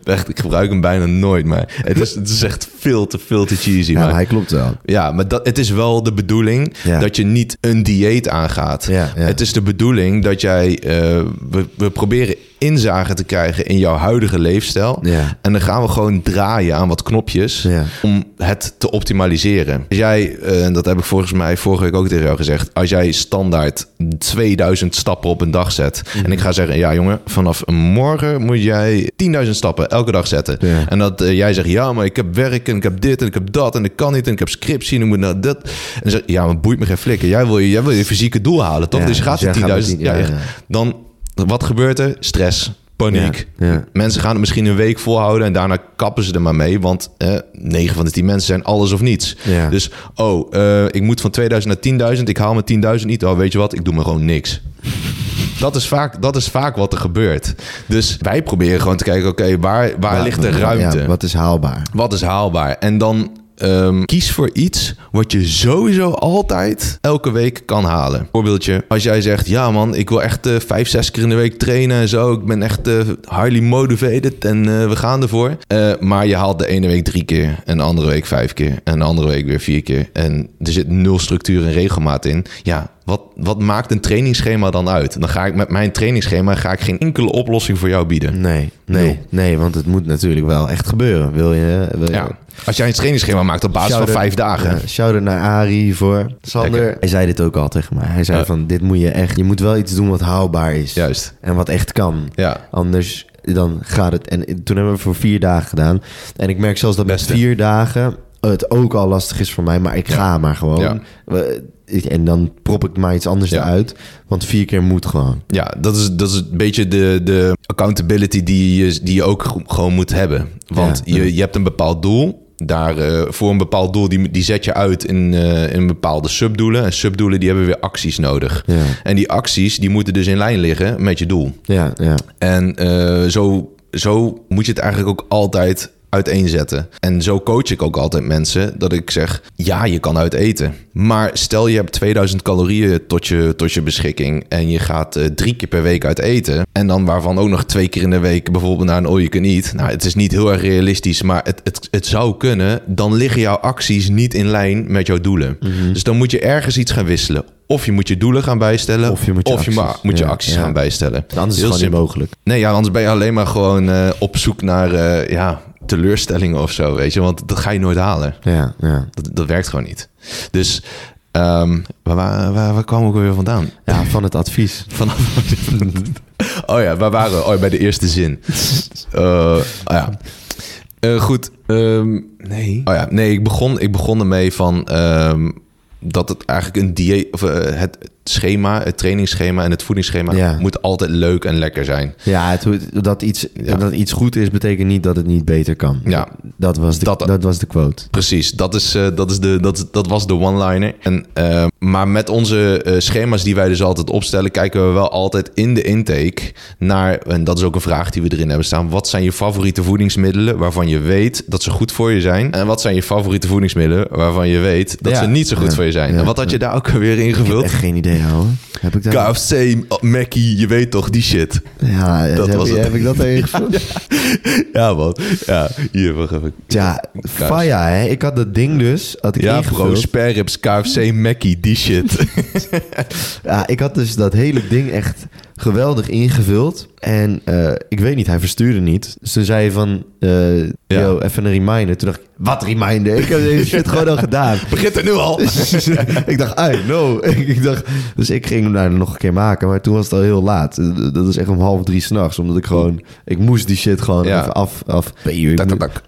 Echt, ik gebruik hem bijna nooit, maar het is, het is echt veel te, veel te cheesy. Ja, maar, hij klopt wel. ja, maar dat, het is wel de bedoeling dat je niet een dieet aangaat. Het is de bedoeling dat jij... eh, we, we proberen inzage te krijgen in jouw huidige leefstijl. Ja. En dan gaan we gewoon draaien aan wat knopjes Ja. om het te optimaliseren. Als jij, eh, en dat heb ik volgens mij vorige week ook tegen jou gezegd... als jij standaard 2000 stappen op een dag zet... En ik ga zeggen, ja jongen, vanaf morgen moet jij 10.000 stappen elke dag zetten. Ja. En dat eh, jij zegt, ja, maar ik heb werk en ik heb dit en ik heb dat en ik kan niet en ik heb scriptie en ik moet naar dat. En dan zeg ja, maar boeit me geen flikker. Jij wil je, jij wil je fysieke doel halen, toch? Dus je gaat dus gaat 10.000. met 10, Ja, ja, ja. ja. Dan, wat gebeurt er? Stress, paniek. Ja, ja. Mensen gaan het misschien een week volhouden en daarna kappen ze er maar mee. Want eh, 9 van de 10 mensen zijn alles of niets. Ja. Dus, oh, eh, ik moet van 2000 naar 10.000. Ik haal mijn 10.000 niet. Oh, weet je wat? Ik doe maar gewoon niks. (laughs) Dat is, vaak, dat is vaak wat er gebeurt. Dus wij proberen gewoon te kijken, oké, waar, waar ligt de ruimte? Wat is haalbaar? Wat is haalbaar? En dan ehm, kies voor iets wat je sowieso altijd elke week kan halen. Voorbeeldje, als jij zegt, ja man, ik wil echt eh, vijf, zes keer in de week trainen en zo. Ik ben echt eh, highly motivated en eh, we gaan ervoor. Maar je haalt de ene week drie keer en de andere week vijf keer en de andere week weer vier keer. En er zit nul structuur en regelmaat in. Ja, wat, wat maakt een trainingsschema dan uit? Dan ga ik met mijn trainingsschema ga ik geen enkele oplossing voor jou bieden. Nee, nee, nee, want het moet natuurlijk wel echt gebeuren. Wil je... Wil je Ja. Als jij een trainingsschema maakt op basis van vijf dagen. Ja, shout-out naar Arie voor Sander. Lekker. Hij zei dit ook al tegen mij. Hij zei Ja. van, dit moet je echt... Je moet wel iets doen wat haalbaar is. Juist. En wat echt kan. Ja. Anders dan gaat het... En toen hebben we het voor vier dagen gedaan. En ik merk zelfs dat Beste. met vier dagen het ook al lastig is voor mij. Maar ik ga maar gewoon. En dan prop ik maar iets anders eruit. Want vier keer moet gewoon. Ja, dat is, dat is een beetje de, de accountability die je, die je ook gewoon moet hebben. Want je, je hebt een bepaald doel. Daar, eh, voor een bepaald doel, die, die zet je uit in, eh, in bepaalde subdoelen. En subdoelen die hebben weer acties nodig. Ja. En die acties die moeten dus in lijn liggen met je doel. Ja, ja. En eh, zo, zo moet je het eigenlijk ook altijd uiteenzetten. En zo coach ik ook altijd mensen dat ik zeg: ja, je kan uit eten. Maar stel je hebt 2000 calorieën tot je, tot je beschikking en je gaat eh, drie keer per week uit eten. En dan waarvan ook nog twee keer in de week bijvoorbeeld naar een all you eat. Nou, het is niet heel erg realistisch, maar het, het, het zou kunnen. Dan liggen jouw acties niet in lijn met jouw doelen. Dus dan moet je ergens iets gaan wisselen. Of je moet je doelen gaan bijstellen. Of je moet je ma- acties. moet je Ja, acties ja. gaan bijstellen. Anders is het gewoon niet mogelijk. Nee, ja, anders ben je alleen maar gewoon eh, op zoek naar eh, ja, teleurstellingen of zo, weet je. Want dat ga je nooit halen. Ja, ja. Dat, dat werkt gewoon niet. Dus ehm, waar, waar, waar, waar kwam ik weer vandaan? ja, van het advies. (laughs) Vanaf. oh ja, waar waren we? Oh, bij de eerste zin. Eh, oh ja. Eh, goed. ehm, nee. Oh ja, nee, ik begon, ik begon ermee van ehm, dat het eigenlijk een dieet, of eh, het schema, het trainingsschema en het voedingsschema Ja. moet altijd leuk en lekker zijn. Ja, het, dat, iets, Ja. dat iets goed is, betekent niet dat het niet beter kan. Ja. Dat was de, Dat- dat, was de quote. Precies, dat, is, eh, dat, is de, dat, dat was de one-liner. En, eh, maar met onze schema's die wij dus altijd opstellen, kijken we wel altijd in de intake naar, en dat is ook een vraag die we erin hebben staan, wat zijn je favoriete voedingsmiddelen waarvan je weet dat ze goed voor je zijn? En wat zijn je favoriete voedingsmiddelen waarvan je weet dat Ja. ze niet zo goed voor je zijn? Ja. En wat had je daar ook weer Ik heb ingevuld? echt geen idee, ouwe. Heb ik daar... KFC, Mackie, je weet toch, die shit. Ja, Dat heb, was je- het. heb ik dat erin gevuld? (laughs) Ja man, ja, hier, wacht even. Ja, faya, hè. Ik had dat ding dus, had ik Ja bro, ingevuld. ribs, KFC, Mackie, die shit. (laughs) Ja, ik had dus dat hele ding echt geweldig ingevuld. En eh, ik weet niet, hij verstuurde niet. Dus toen zei hij van, eh Ja. yo, even een reminder. Toen dacht ik, wat reminder? Ik heb deze shit gewoon al gedaan. (laughs) Begint er nu al. (laughs) ik dacht, ai, no. (laughs) ik dacht, dus ik ging hem daar nog een keer maken. Maar toen was het al heel laat. Dat is echt om half drie s'nachts. Omdat ik gewoon, ik moest die shit gewoon Ja. even af... af ik,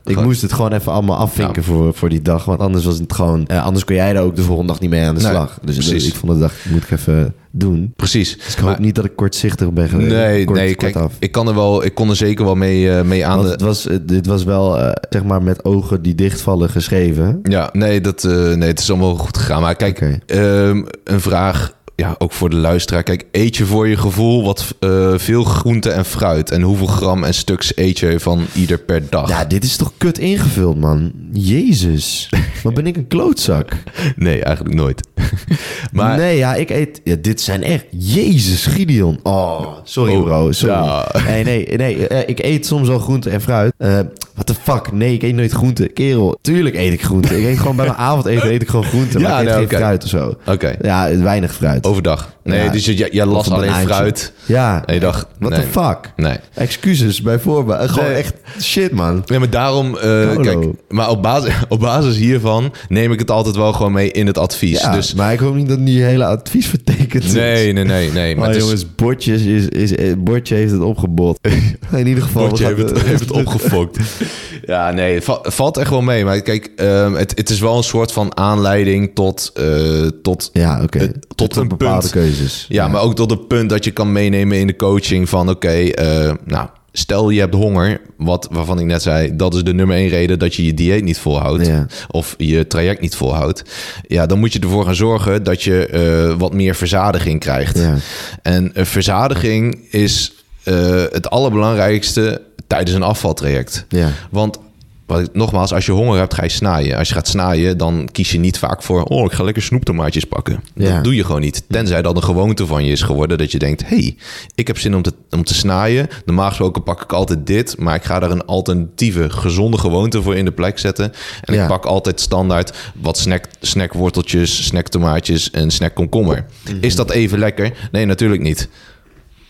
ik moest het gewoon even allemaal afvinken voor, voor die dag. Want anders was het gewoon... eh, anders kon jij er ook de volgende dag niet mee aan de Nee, slag. Dus precies. ik vond dacht ik, moet ik even doen. Precies. Dus ik hoop niet dat ik kortzichtig ben geweest. Nee, kort, nee, kort kijk, af. ik kan er wel, ik kon er zeker wel mee, eh, mee aan Want het was, eh, dit was wel, eh, zeg maar, met ogen die dichtvallen geschreven. Ja, nee, dat, nee, het is allemaal goed gegaan. Maar kijk, ehm, een vraag, ja, ook voor de luisteraar. Kijk, eet je voor je gevoel wat veel groente en fruit? En hoeveel gram en stuks eet je van ieder per dag? Ja, dit is toch kut ingevuld, man. Jezus. (laughs) Wat ben ik een klootzak. Nee, eigenlijk nooit. (laughs) maar Nee, ja, ik eet... Ja, dit zijn echt... Jezus, Gideon. Oh, sorry Oh, bro, sorry. ja. Nee, nee, nee. eh, ik eet soms wel groente en fruit. Eh what the fuck? Nee, ik eet nooit groente. Kerel, tuurlijk eet ik groente. Ik eet gewoon bij mijn avondeten eet ik gewoon groente. Maar ik eet nee, geen fruit of zo. Oké. Ja, weinig fruit. overdag. Nee, Ja. dus je- jij, las alleen fruit. Ja. En je dacht, What nee. the fuck? Nee. Excuses bij voorbaat. Gewoon Nee. echt shit, man. Ja, maar daarom, eh, kijk, maar op basis, (laughs) op basis hiervan neem ik het altijd wel gewoon mee in het advies. Ja, dus maar ik hoop niet dat die hele advies (laughs) vertekend is. nee, nee, nee, nee. Maar Maar het is- jongens, Bordjes is, is, Bordje heeft het opgebod. (laughs) In ieder geval. Bordje heeft het, heeft het opgefokt. Ja, nee, het va- valt echt wel mee. Maar kijk, ehm, het, het is wel een soort van aanleiding tot, eh, tot, Ja, oké. tot een bepaalde punt. keuzes. Ja, maar ook tot het punt dat je kan meenemen in de coaching van... oké, eh, nou, stel je hebt honger, wat, waarvan ik net zei... dat is de nummer één reden dat je je dieet niet volhoudt... Ja. of je traject niet volhoudt. Ja, dan moet je ervoor gaan zorgen dat je eh, wat meer verzadiging krijgt. Ja. En verzadiging is het allerbelangrijkste tijdens een afvaltraject. Ja. Want wat ik- nogmaals, als je honger hebt, ga je snaaien. Als je gaat snaaien, dan kies je niet vaak voor... oh, ik ga lekker snoeptomaatjes pakken. Ja. Dat doe je gewoon niet. Tenzij dat een gewoonte van je is geworden... dat je denkt, hey, ik heb zin om te, om te snaaien. Normaal gesproken pak ik altijd dit... maar ik ga daar een alternatieve, gezonde gewoonte voor in de plek zetten. En Ja. ik pak altijd standaard wat snack, snackworteltjes, snacktomaatjes en snackkomkommer. Mhm. Is dat even lekker? Nee, natuurlijk niet.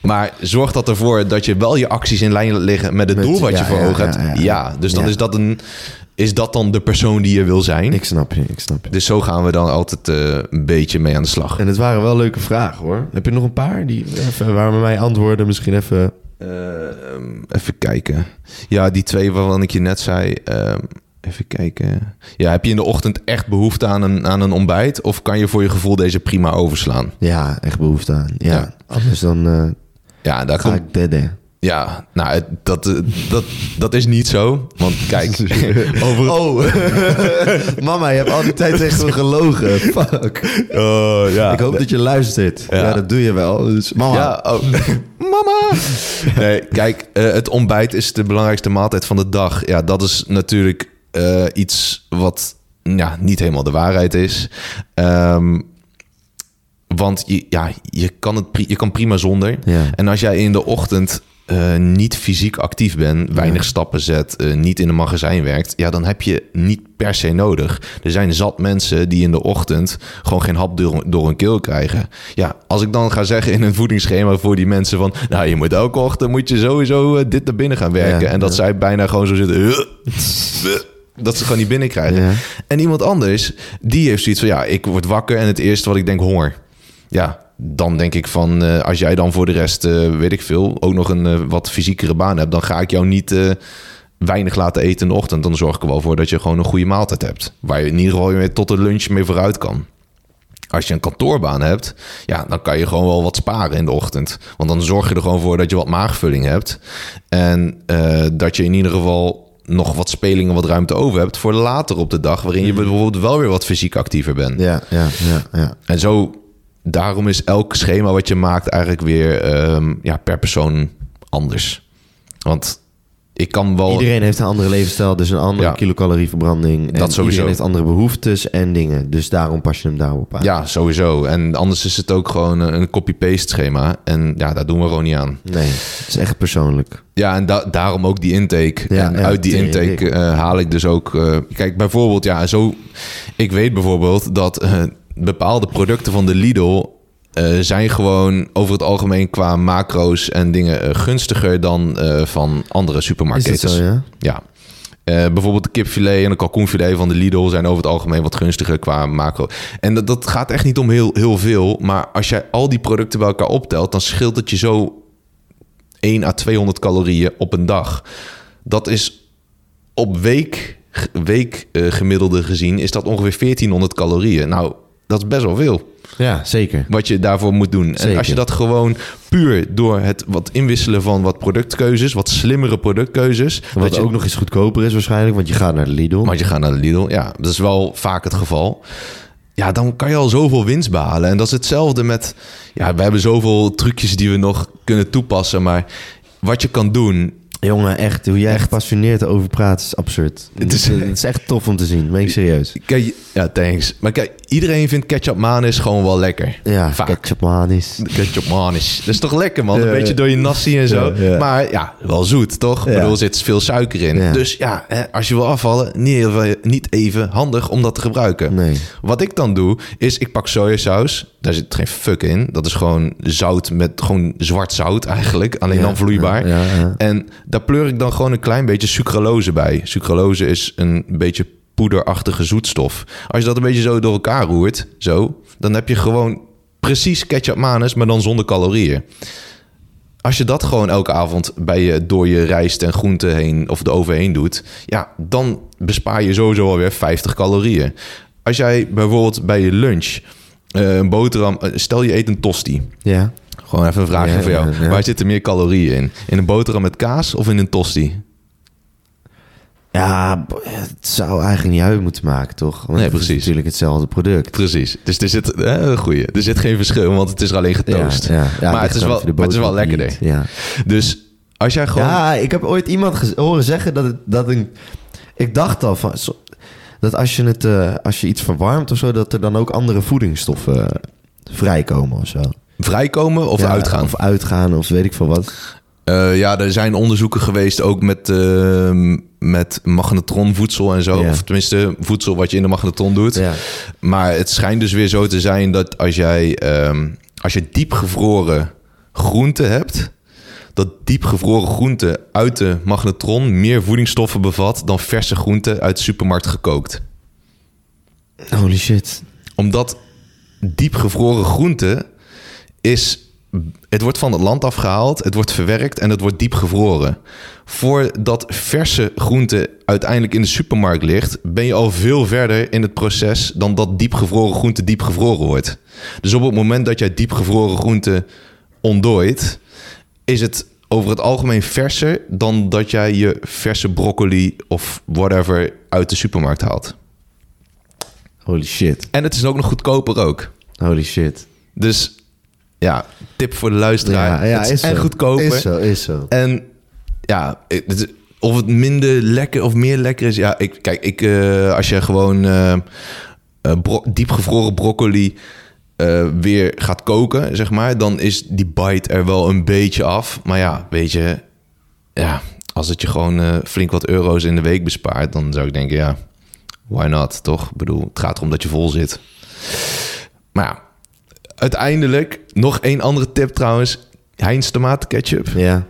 Maar zorg dat ervoor dat je wel je acties in lijn liggen met het Met- doel wat ja, je voor ja, ogen ja, hebt. ja. Dus dan is dat een. Is dat dan de persoon die je wil zijn? Ik snap je, ik snap je. Dus zo gaan we dan altijd eh, een beetje mee aan de slag. En het waren wel leuke vragen, hoor. Heb je nog een paar die even, waar we mij antwoorden misschien even... Ehm, even kijken. Ja, die twee waarvan ik je net zei. ehm, even kijken. Ja, heb je in de ochtend echt behoefte aan een, aan een ontbijt? Of kan je voor je gevoel deze prima overslaan? Ja, echt behoefte aan. Ja, Ja. anders dan eh, Ja, daar ga komt, ik dedden. ja nou, het- dat, eh, dat, dat is niet zo. Want kijk, (laughs) over, Oh, (laughs) mama, je hebt al die tijd tegen me gelogen. (laughs) Fuck. Oh, ja. ik hoop dat je luistert. Ja. Ja. dat doe je wel. Dus mama. Ja, oh. mama. Nee, kijk, eh, het ontbijt is de belangrijkste maaltijd van de dag. Ja, dat is natuurlijk eh, iets wat ja, niet helemaal de waarheid is. Ehm, want je, ja, je, kan het je kan prima zonder. Ja. En als jij in de ochtend eh, niet fysiek actief bent, weinig stappen zet, eh, niet in een magazijn werkt, ja, dan heb je niet per se nodig. Er zijn zat mensen die in de ochtend gewoon geen hap door, door hun keel krijgen. Ja, als ik dan ga zeggen in een voedingsschema voor die mensen van, nou, je moet elke ochtend moet je sowieso eh, dit naar binnen gaan werken. Ja, en dat zij bijna gewoon zo zitten. (laughs) Dat ze gewoon niet binnenkrijgen. En iemand anders, die heeft zoiets van... ja, ik word wakker en het eerste wat ik denk, honger. Ja, dan denk ik van... eh, als jij dan voor de rest, eh, weet ik veel... ook nog een eh, wat fysiekere baan hebt... dan ga ik jou niet weinig laten eten in de ochtend. Dan zorg ik er wel voor dat je gewoon een goede maaltijd hebt. Waar je in ieder geval weer tot de lunch mee vooruit kan. Als je een kantoorbaan hebt, ja, dan kan je gewoon wel wat sparen in de ochtend. Want dan zorg je er gewoon voor dat je wat maagvulling hebt. En dat je in ieder geval nog wat spelingen, wat ruimte over hebt voor later op de dag, waarin je bijvoorbeeld wel weer wat fysiek actiever bent. Ja, ja, ja, ja. En zo, daarom is elk schema wat je maakt eigenlijk weer ehm, ja, per persoon anders. Want ik kan wel. Iedereen heeft een andere levensstijl, dus een andere Ja. kilocalorieverbranding. En Dat sowieso. Iedereen heeft andere behoeftes en dingen. Dus daarom pas je hem daarop aan. Ja, sowieso. En anders is het ook gewoon een copy-paste schema. En ja, daar doen we gewoon niet aan. Nee, het is echt persoonlijk. Ja, en da- daarom ook die intake. Ja, en ja, uit die intake eh, haal ik dus ook... eh, kijk, bijvoorbeeld, ja, zo... Ik weet bijvoorbeeld dat eh, bepaalde producten van de Lidl... eh, zijn gewoon over het algemeen qua macro's en dingen eh, gunstiger dan eh, van andere supermarkten. ja? Ja. Bijvoorbeeld de kipfilet en de kalkoenfilet van de Lidl zijn over het algemeen wat gunstiger qua macro. En dat, dat gaat echt niet om heel, heel veel. Maar als jij al die producten bij elkaar optelt, dan scheelt het je zo 1 à 200 calorieën op een dag. Dat is op week, week gemiddelde gezien, is dat ongeveer 1400 calorieën. Nou, dat is best wel veel Ja, zeker. wat je daarvoor moet doen. En als je dat gewoon puur door het wat inwisselen van wat productkeuzes, wat slimmere productkeuzes, Wat je ook nog eens goedkoper is waarschijnlijk, want je gaat naar de Lidl. want je gaat naar de Lidl. Ja, dat is wel vaak het geval. Ja, dan kan je al zoveel winst behalen. En dat is hetzelfde met... Ja, we hebben zoveel trucjes die we nog kunnen toepassen. Maar wat je kan doen... Jongen, echt, hoe jij gepassioneerd over praat is absurd. (laughs) Het is- het is echt tof om te zien, ben ik serieus. Kijk, ja, thanks. Maar kijk, iedereen vindt ketchup manis gewoon wel lekker. Ja, Vaak. ketchup manis. Ketchup manis. Dat is toch lekker, man? Ja, een beetje door je nasi en zo. Ja, ja. Maar ja, wel zoet, toch? Ik bedoel, er zit veel suiker in. Dus ja, hè, als je wil afvallen, niet even, niet even handig om dat te gebruiken. Nee. Wat ik dan doe, is ik pak sojasaus. Daar zit geen fuck in. Dat is gewoon zout met gewoon zwart zout eigenlijk. Alleen dan vloeibaar. En daar pleur ik dan gewoon een klein beetje sucralose bij. Sucralose is een beetje poederachtige zoetstof. Als je dat een beetje zo door elkaar roert, zo, dan heb je gewoon precies ketchup manus, maar dan zonder calorieën. Als je dat gewoon elke avond bij je, door je rijst en groenten heen of de oven heen doet, ja, dan bespaar je sowieso alweer 50 calorieën. Als jij bijvoorbeeld bij je lunch eh, een boterham, eh, stel je eet een tosti. Ja. Gewoon even een vraagje Ja, voor jou. ja, ja. Waar zitten meer calorieën in? In een boterham met kaas of in een tosti? Ja, het zou eigenlijk niet uit moeten maken, toch? Want Nee, het is precies. natuurlijk hetzelfde product. Precies. Dus er zit, eh, goeie. er zit geen verschil, want het is alleen getoast. Ja, maar het is, wel, maar het is wel lekkerder. Ja. Dus als jij gewoon... ja, ik heb ooit iemand horen zeggen dat het dat een. Ik dacht al van dat als je het eh, als je iets verwarmt of zo, dat er dan ook andere voedingsstoffen eh, vrijkomen of zo. Vrijkomen of Ja, uitgaan? Of uitgaan of weet ik veel wat. Eh, ja, er zijn onderzoeken geweest ook met, eh, met magnetronvoedsel en zo. Ja. Of tenminste, voedsel wat je in de magnetron doet. Ja. Maar het schijnt dus weer zo te zijn dat als jij ehm, als je diepgevroren groente hebt, dat diepgevroren groente uit de magnetron meer voedingsstoffen bevat dan verse groente uit de supermarkt gekookt. Holy shit. Omdat diepgevroren groente is. Het wordt van het land afgehaald, het wordt verwerkt en het wordt diep gevroren. Voordat verse groente uiteindelijk in de supermarkt ligt, ben je al veel verder in het proces dan dat diepgevroren groente diepgevroren wordt. Dus op het moment dat jij diepgevroren groente ontdooit, is het over het algemeen verser dan dat jij je verse broccoli of whatever uit de supermarkt haalt. Holy shit. En het is ook nog goedkoper ook. Holy shit. Dus ja, tip voor de luisteraar. Ja, ja, het is, en goedkoper. Is zo, is zo. En ja, het of het minder lekker of meer lekker is. Ja, ik, kijk, ik, eh, als je gewoon eh, eh, bro- diepgevroren broccoli weer gaat koken, zeg maar, dan is die bite er wel een beetje af. Maar ja, weet je, ja, als het je gewoon flink wat euro's in de week bespaart, dan zou ik denken, ja, why not, toch? Ik bedoel, het gaat erom dat je vol zit. Maar ja, uiteindelijk, nog één andere tip trouwens, Heinz tomatenketchup. Ja,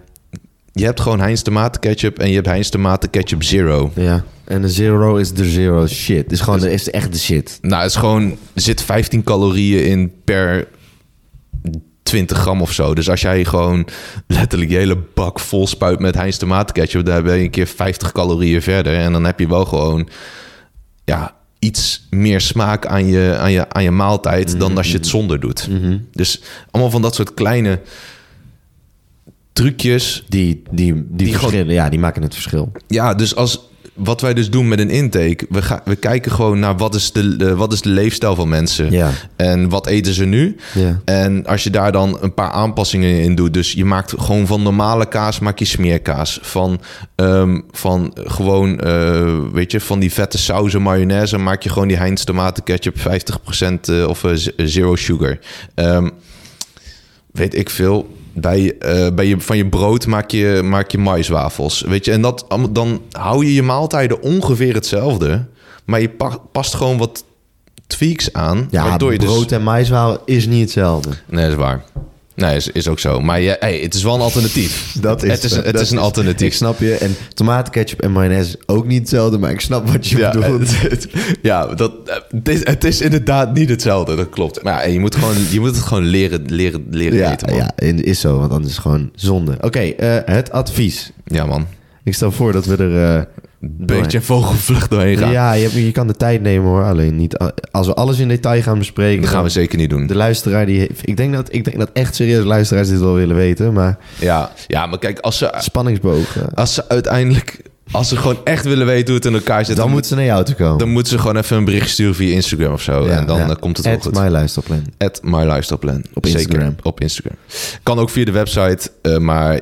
Je hebt gewoon Heinz tomatenketchup en je hebt Heinz tomatenketchup zero. ja. En de zero is de zero shit. Het is gewoon de, is echt de shit. Nou, het is gewoon, er zit 15 calorieën in per 20 gram of zo. Dus als jij gewoon letterlijk je hele bak vol spuit met Heinz tomatenketchup, dan ben je een keer 50 calorieën verder. En dan heb je wel gewoon, ja, iets meer smaak aan je, aan je, aan je maaltijd dan als je het zonder doet. Dus allemaal van dat soort kleine trucjes. Die, die, die, Die verschillen, ja, die maken het verschil. Ja, dus als wat wij dus doen met een intake, we, gaan we kijken gewoon naar wat is de, wat is de leefstijl van mensen Ja. en wat eten ze nu. Ja. En als je daar dan een paar aanpassingen in doet, dus je maakt gewoon van normale kaas maak je smeerkaas, van, ehm, van gewoon, eh, weet je, van die vette sauzen, mayonaise maak je gewoon die Heinz tomatenketchup 50% eh, of eh, zero sugar. Ehm, weet ik veel. Bij, eh, bij je, van je brood maak je, maak je maiswafels. Weet je, en dat, dan hou je je maaltijden ongeveer hetzelfde. Maar je pa- past gewoon wat tweaks aan. Ja, waardoor je brood dus... en maiswafel is niet hetzelfde. Nee, dat is waar. Nee, is, is ook zo. Maar ja, hey, het is wel een alternatief. (laughs) Dat is het is, het is een alternatief. Ik snap je. En tomatenketchup en mayonaise is ook niet hetzelfde, maar ik snap wat je Ja, bedoelt. het, het- ja dat, het, is, het is inderdaad niet hetzelfde, dat klopt. Maar ja, je, moet gewoon, je moet het gewoon leren, leren, leren Ja, eten, man. ja, is zo, want anders is het gewoon zonde. Oké, eh, het advies. Ja, man. Ik stel voor dat we er... eh, Beetje vogelvlucht doorheen gaan. Ja, je, je kan de tijd nemen hoor. Alleen niet... Als we alles in detail gaan bespreken... Dat gaan we zeker niet doen. De luisteraar die heeft... Ik denk dat, ik denk dat echt serieus luisteraars dit wel willen weten. Maar Ja, ja maar kijk, als ze, spanningsboog... eh, als ze uiteindelijk... Als ze gewoon echt willen weten hoe het in elkaar zit... dan Dan, moeten ze naar jou toe komen. dan moeten ze gewoon even een bericht sturen via Instagram of zo. Ja, en dan ja. eh, komt het wel At goed. My Luisterplan. At My Lifestyle Plan. Op Instagram. op Instagram. Kan ook via de website, eh, maar...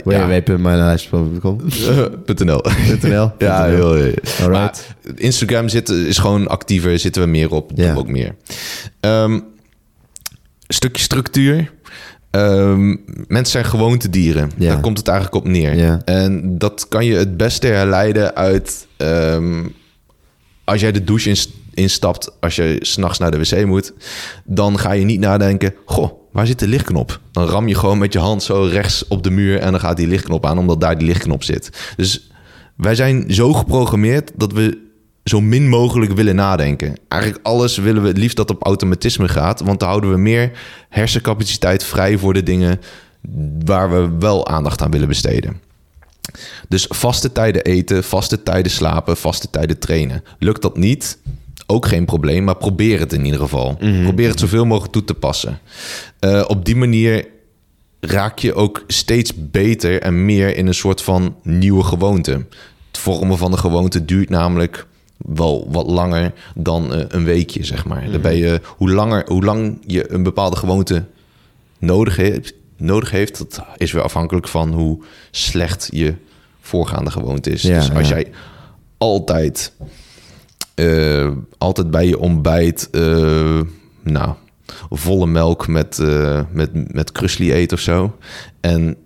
.nl. .nl. Ja, (laughs) (laughs) heel. Maar Instagram zit, is gewoon actiever, zitten we meer op, doen we ook meer. Ehm, stukje structuur. Ehm, mensen zijn gewoontedieren. Ja. Daar komt het eigenlijk op neer. Ja. En dat kan je het beste herleiden uit... ehm, als jij de douche ins- instapt, als je s'nachts naar de wc moet... dan ga je niet nadenken... Goh, waar zit de lichtknop? Dan ram je gewoon met je hand zo rechts op de muur... en dan gaat die lichtknop aan, omdat daar die lichtknop zit. Dus wij zijn zo geprogrammeerd dat we zo min mogelijk willen nadenken. Eigenlijk alles willen we het liefst dat op automatisme gaat, want dan houden we meer hersencapaciteit vrij voor de dingen waar we wel aandacht aan willen besteden. Dus vaste tijden eten, vaste tijden slapen, vaste tijden trainen. Lukt dat niet? Ook geen probleem, maar probeer het in ieder geval. Probeer het zoveel mogelijk toe te passen. Eh, op die manier raak je ook steeds beter en meer in een soort van nieuwe gewoonte. Het vormen van de gewoonte duurt namelijk wel wat langer dan eh, een weekje, zeg maar. Je, hoe, langer, hoe lang je een bepaalde gewoonte nodig heeft, nodig heeft, dat is weer afhankelijk van hoe slecht je voorgaande gewoonte is. Ja, dus als ja. jij altijd, eh, altijd bij je ontbijt, eh, nou, volle melk met, met, met krusli eet of zo. En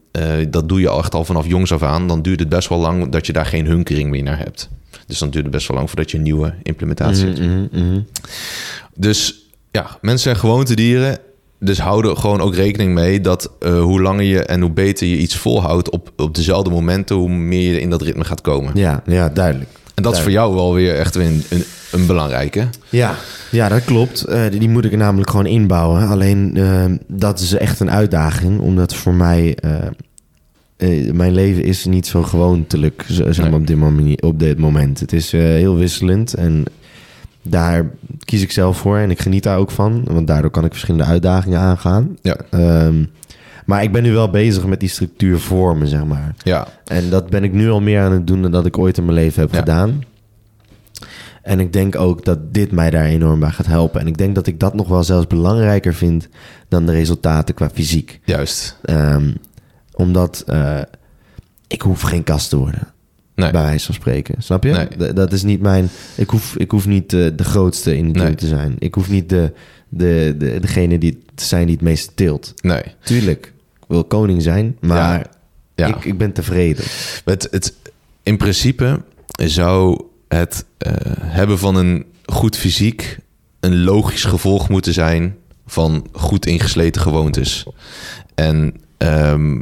dat doe je echt al vanaf jongs af aan. Dan duurt het best wel lang dat je daar geen hunkering meer naar hebt. Dus dan duurt het best wel lang voordat je een nieuwe implementatie hebt. Mhm, Dus ja, mensen zijn gewoontedieren. Dus houden gewoon ook rekening mee dat eh, hoe langer je en hoe beter je iets volhoudt op, op dezelfde momenten, hoe meer je in dat ritme gaat komen. Ja, ja, duidelijk. En dat is voor jou wel weer echt weer een, een, een belangrijke. Ja, ja dat klopt. Eh, die moet ik er namelijk gewoon inbouwen. Alleen eh, dat is echt een uitdaging, omdat voor mij eh, mijn leven is niet zo gewoontelijk zeg maar, Nee. op, dit moment, op dit moment. Het is eh, heel wisselend en daar kies ik zelf voor en ik geniet daar ook van, want daardoor kan ik verschillende uitdagingen aangaan. Ja, Ehm, maar ik ben nu wel bezig met die structuur vormen, zeg maar. ja, En dat ben ik nu al meer aan het doen dan dat ik ooit in mijn leven heb Ja. gedaan. En ik denk ook dat dit mij daar enorm bij gaat helpen. En ik denk dat ik dat nog wel zelfs belangrijker vind dan de resultaten qua fysiek. juist. Ehm, omdat eh, ik hoef geen kast te worden, Nee. bij wijze van spreken. Snap je? Nee. Dat is niet mijn... Ik hoef, ik hoef niet eh, de grootste in de Nee. te zijn. Ik hoef niet de, de, de, degene die te zijn die het meeste tilt. Nee. Tuurlijk, ik wil koning zijn, maar Ja. Ik, ik ben tevreden. Het, het, in principe zou het eh, hebben van een goed fysiek een logisch gevolg moeten zijn van goed ingesleten gewoontes. En ehm,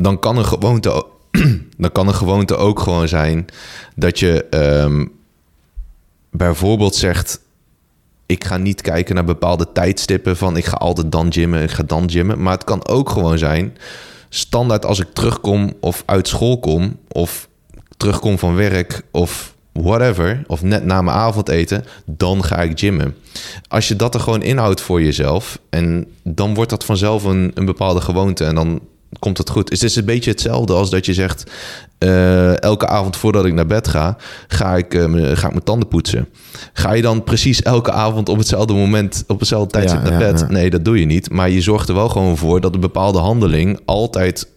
dan kan een gewoonte, (clears throat) dan kan een gewoonte ook gewoon zijn dat je ehm, bijvoorbeeld zegt: ik ga niet kijken naar bepaalde tijdstippen van ik ga altijd dan gymmen, ik ga dan gymmen. Maar het kan ook gewoon zijn, standaard als ik terugkom of uit school kom of terugkom van werk of whatever, of net na mijn avondeten, dan ga ik gymmen. Als je dat er gewoon inhoudt voor jezelf en dan wordt dat vanzelf een, een bepaalde gewoonte en dan komt het goed. Het is een beetje hetzelfde als dat je zegt, eh, elke avond voordat ik naar bed ga, ga ik, eh, ga ik mijn tanden poetsen. Ga je dan precies elke avond op hetzelfde moment, op hetzelfde tijdstip Ja, naar ja, bed? ja. Nee, dat doe je niet. Maar je zorgt er wel gewoon voor dat een bepaalde handeling altijd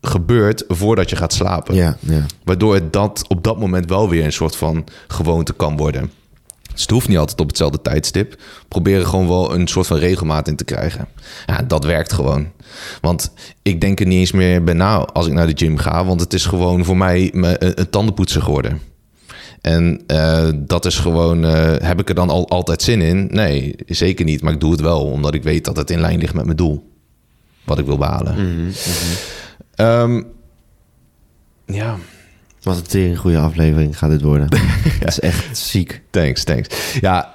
gebeurt voordat je gaat slapen. Ja, ja. Waardoor het dat op dat moment wel weer een soort van gewoonte kan worden. Dus het hoeft niet altijd op hetzelfde tijdstip. Probeer er gewoon wel een soort van regelmaat in te krijgen. Ja, dat werkt gewoon. Want ik denk er niet eens meer bij na als ik naar de gym ga. Want het is gewoon voor mij een, tandenpoetser geworden. En eh, dat is gewoon, eh, heb ik er dan al, altijd zin in? Nee, zeker niet. Maar ik doe het wel, omdat ik weet dat het in lijn ligt met mijn doel. Wat ik wil behalen. Ehm, ja, Wat een tering goede aflevering gaat dit worden. (laughs) Dat is echt ziek. Thanks, thanks. Ja,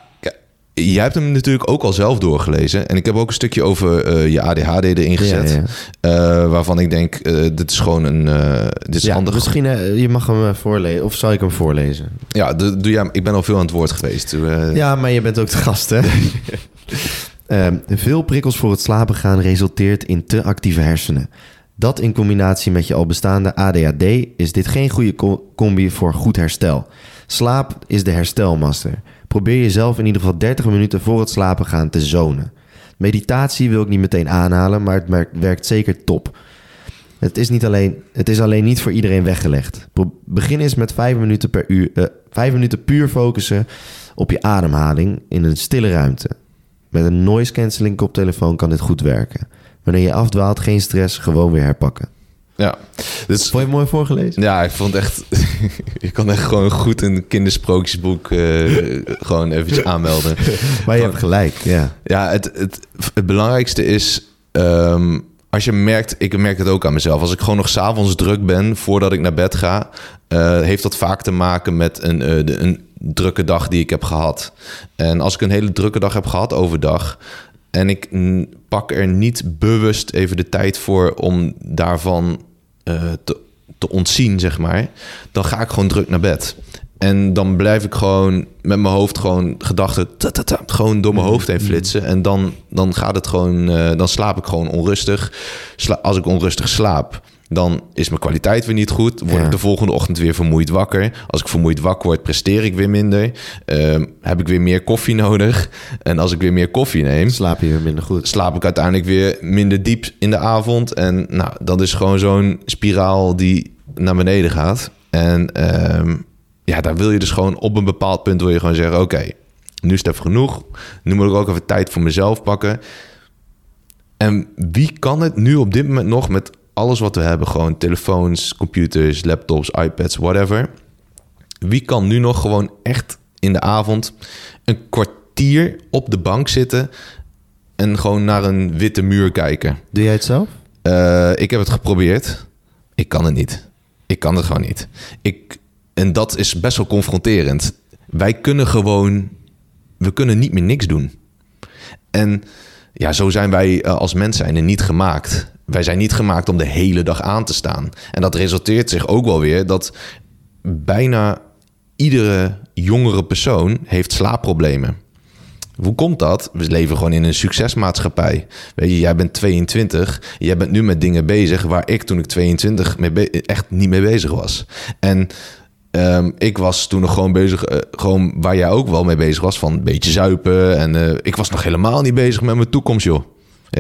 jij hebt hem natuurlijk ook al zelf doorgelezen. En ik heb ook een stukje over eh, je ADHD erin gezet. Ja, eh, waarvan ik denk, eh, dit is gewoon een... dit is Ja, handig. misschien, je mag hem voorlezen. Of zal ik hem voorlezen? Ja, doe, doe jij, ik ben al veel aan het woord geweest. Ja, maar je bent ook de gast, hè? (laughs) Ehm, veel prikkels voor het slapen gaan resulteert in te actieve hersenen. Dat in combinatie met je al bestaande ADHD is dit geen goede co- combi voor goed herstel. Slaap is de herstelmaster. Probeer jezelf in ieder geval 30 minuten voor het slapen gaan te zonen. Meditatie wil ik niet meteen aanhalen, maar het werkt zeker top. Het is, niet alleen, het is alleen niet voor iedereen weggelegd. Begin eens met 5 minuten per uur, eh, 5 minuten puur focussen op je ademhaling in een stille ruimte. Met een noise cancelling koptelefoon kan dit goed werken. Wanneer je afdwaalt, geen stress, gewoon weer herpakken. ja. Dus, Vond je het mooi voorgelezen? ja, ik vond echt... (laughs) je kan echt gewoon goed een kindersprookjesboek eh, gewoon eventjes aanmelden. (laughs) Maar je hebt gelijk, ja. Ja, het, het, het belangrijkste is... ehm, als je merkt, ik merk het ook aan mezelf. Als ik gewoon nog s'avonds druk ben voordat ik naar bed ga... eh, heeft dat vaak te maken met een, eh, de- een drukke dag die ik heb gehad. En als ik een hele drukke dag heb gehad overdag... en ik pak er niet bewust even de tijd voor om daarvan eh, te, te ontzien, zeg maar... dan ga ik gewoon druk naar bed. En dan blijf ik gewoon met mijn hoofd gewoon gedachten ta, ta, ta, gewoon door mijn hoofd heen flitsen. En dan, dan gaat het gewoon, eh, dan slaap ik gewoon onrustig. Sla- als ik onrustig slaap, dan is mijn kwaliteit weer niet goed. Word Ja. ik de volgende ochtend weer vermoeid wakker. Als ik vermoeid wakker word, presteer ik weer minder. Ehm, heb ik weer meer koffie (laughs) nodig. En als ik weer meer koffie neem, Slaap je weer minder goed. slaap ik uiteindelijk weer minder diep in de avond. En nou, dat is gewoon zo'n spiraal die naar beneden gaat. En ehm, ja, daar wil je dus gewoon op een bepaald punt wil je gewoon zeggen: oké, nu is het even genoeg. Nu moet ik ook even tijd voor mezelf pakken. En wie kan het nu op dit moment nog met alles wat we hebben, gewoon telefoons, computers, laptops, iPads, whatever. Wie kan nu nog gewoon echt in de avond een kwartier op de bank zitten en gewoon naar een witte muur kijken? Doe jij het zelf? Eh, ik heb het geprobeerd. Ik kan het niet. Ik kan het gewoon niet. Ik, en dat is best wel confronterend. Wij kunnen gewoon... We kunnen niet meer niks doen. En ja, zo zijn wij eh, als mens zijn er niet gemaakt. Wij zijn niet gemaakt om de hele dag aan te staan. En dat resulteert zich ook wel weer dat bijna iedere jongere persoon heeft slaapproblemen. Hoe komt dat? We leven gewoon in een succesmaatschappij. Weet je, jij bent 22. Jij bent nu met dingen bezig waar ik toen ik 22 mee echt niet mee bezig was. En ehm, ik was toen nog gewoon bezig, eh, gewoon waar jij ook wel mee bezig was, van een beetje zuipen. En eh, ik was nog helemaal niet bezig met mijn toekomst, joh.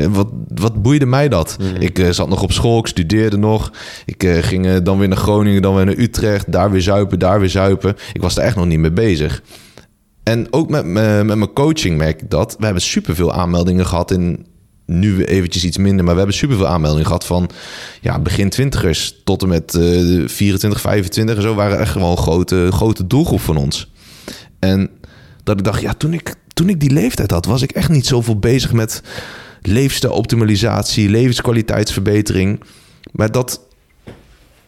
Eh, Wat, wat boeide mij dat? Ik eh, zat nog op school, ik studeerde nog. Ik eh, ging dan weer naar Groningen, dan weer naar Utrecht. Daar weer zuipen, daar weer zuipen. Ik was er echt nog niet mee bezig. En ook met, me- met mijn coaching merk ik dat. We hebben superveel aanmeldingen gehad in... Nu eventjes iets minder, maar we hebben superveel aanmeldingen gehad van ja, begin twintigers tot en met eh 24, 25 en zo waren echt gewoon een grote, grote doelgroep van ons. En dat ik dacht, ja, toen ik, toen ik die leeftijd had, was ik echt niet zoveel bezig met leefstijloptimalisatie, levenskwaliteitsverbetering. Maar dat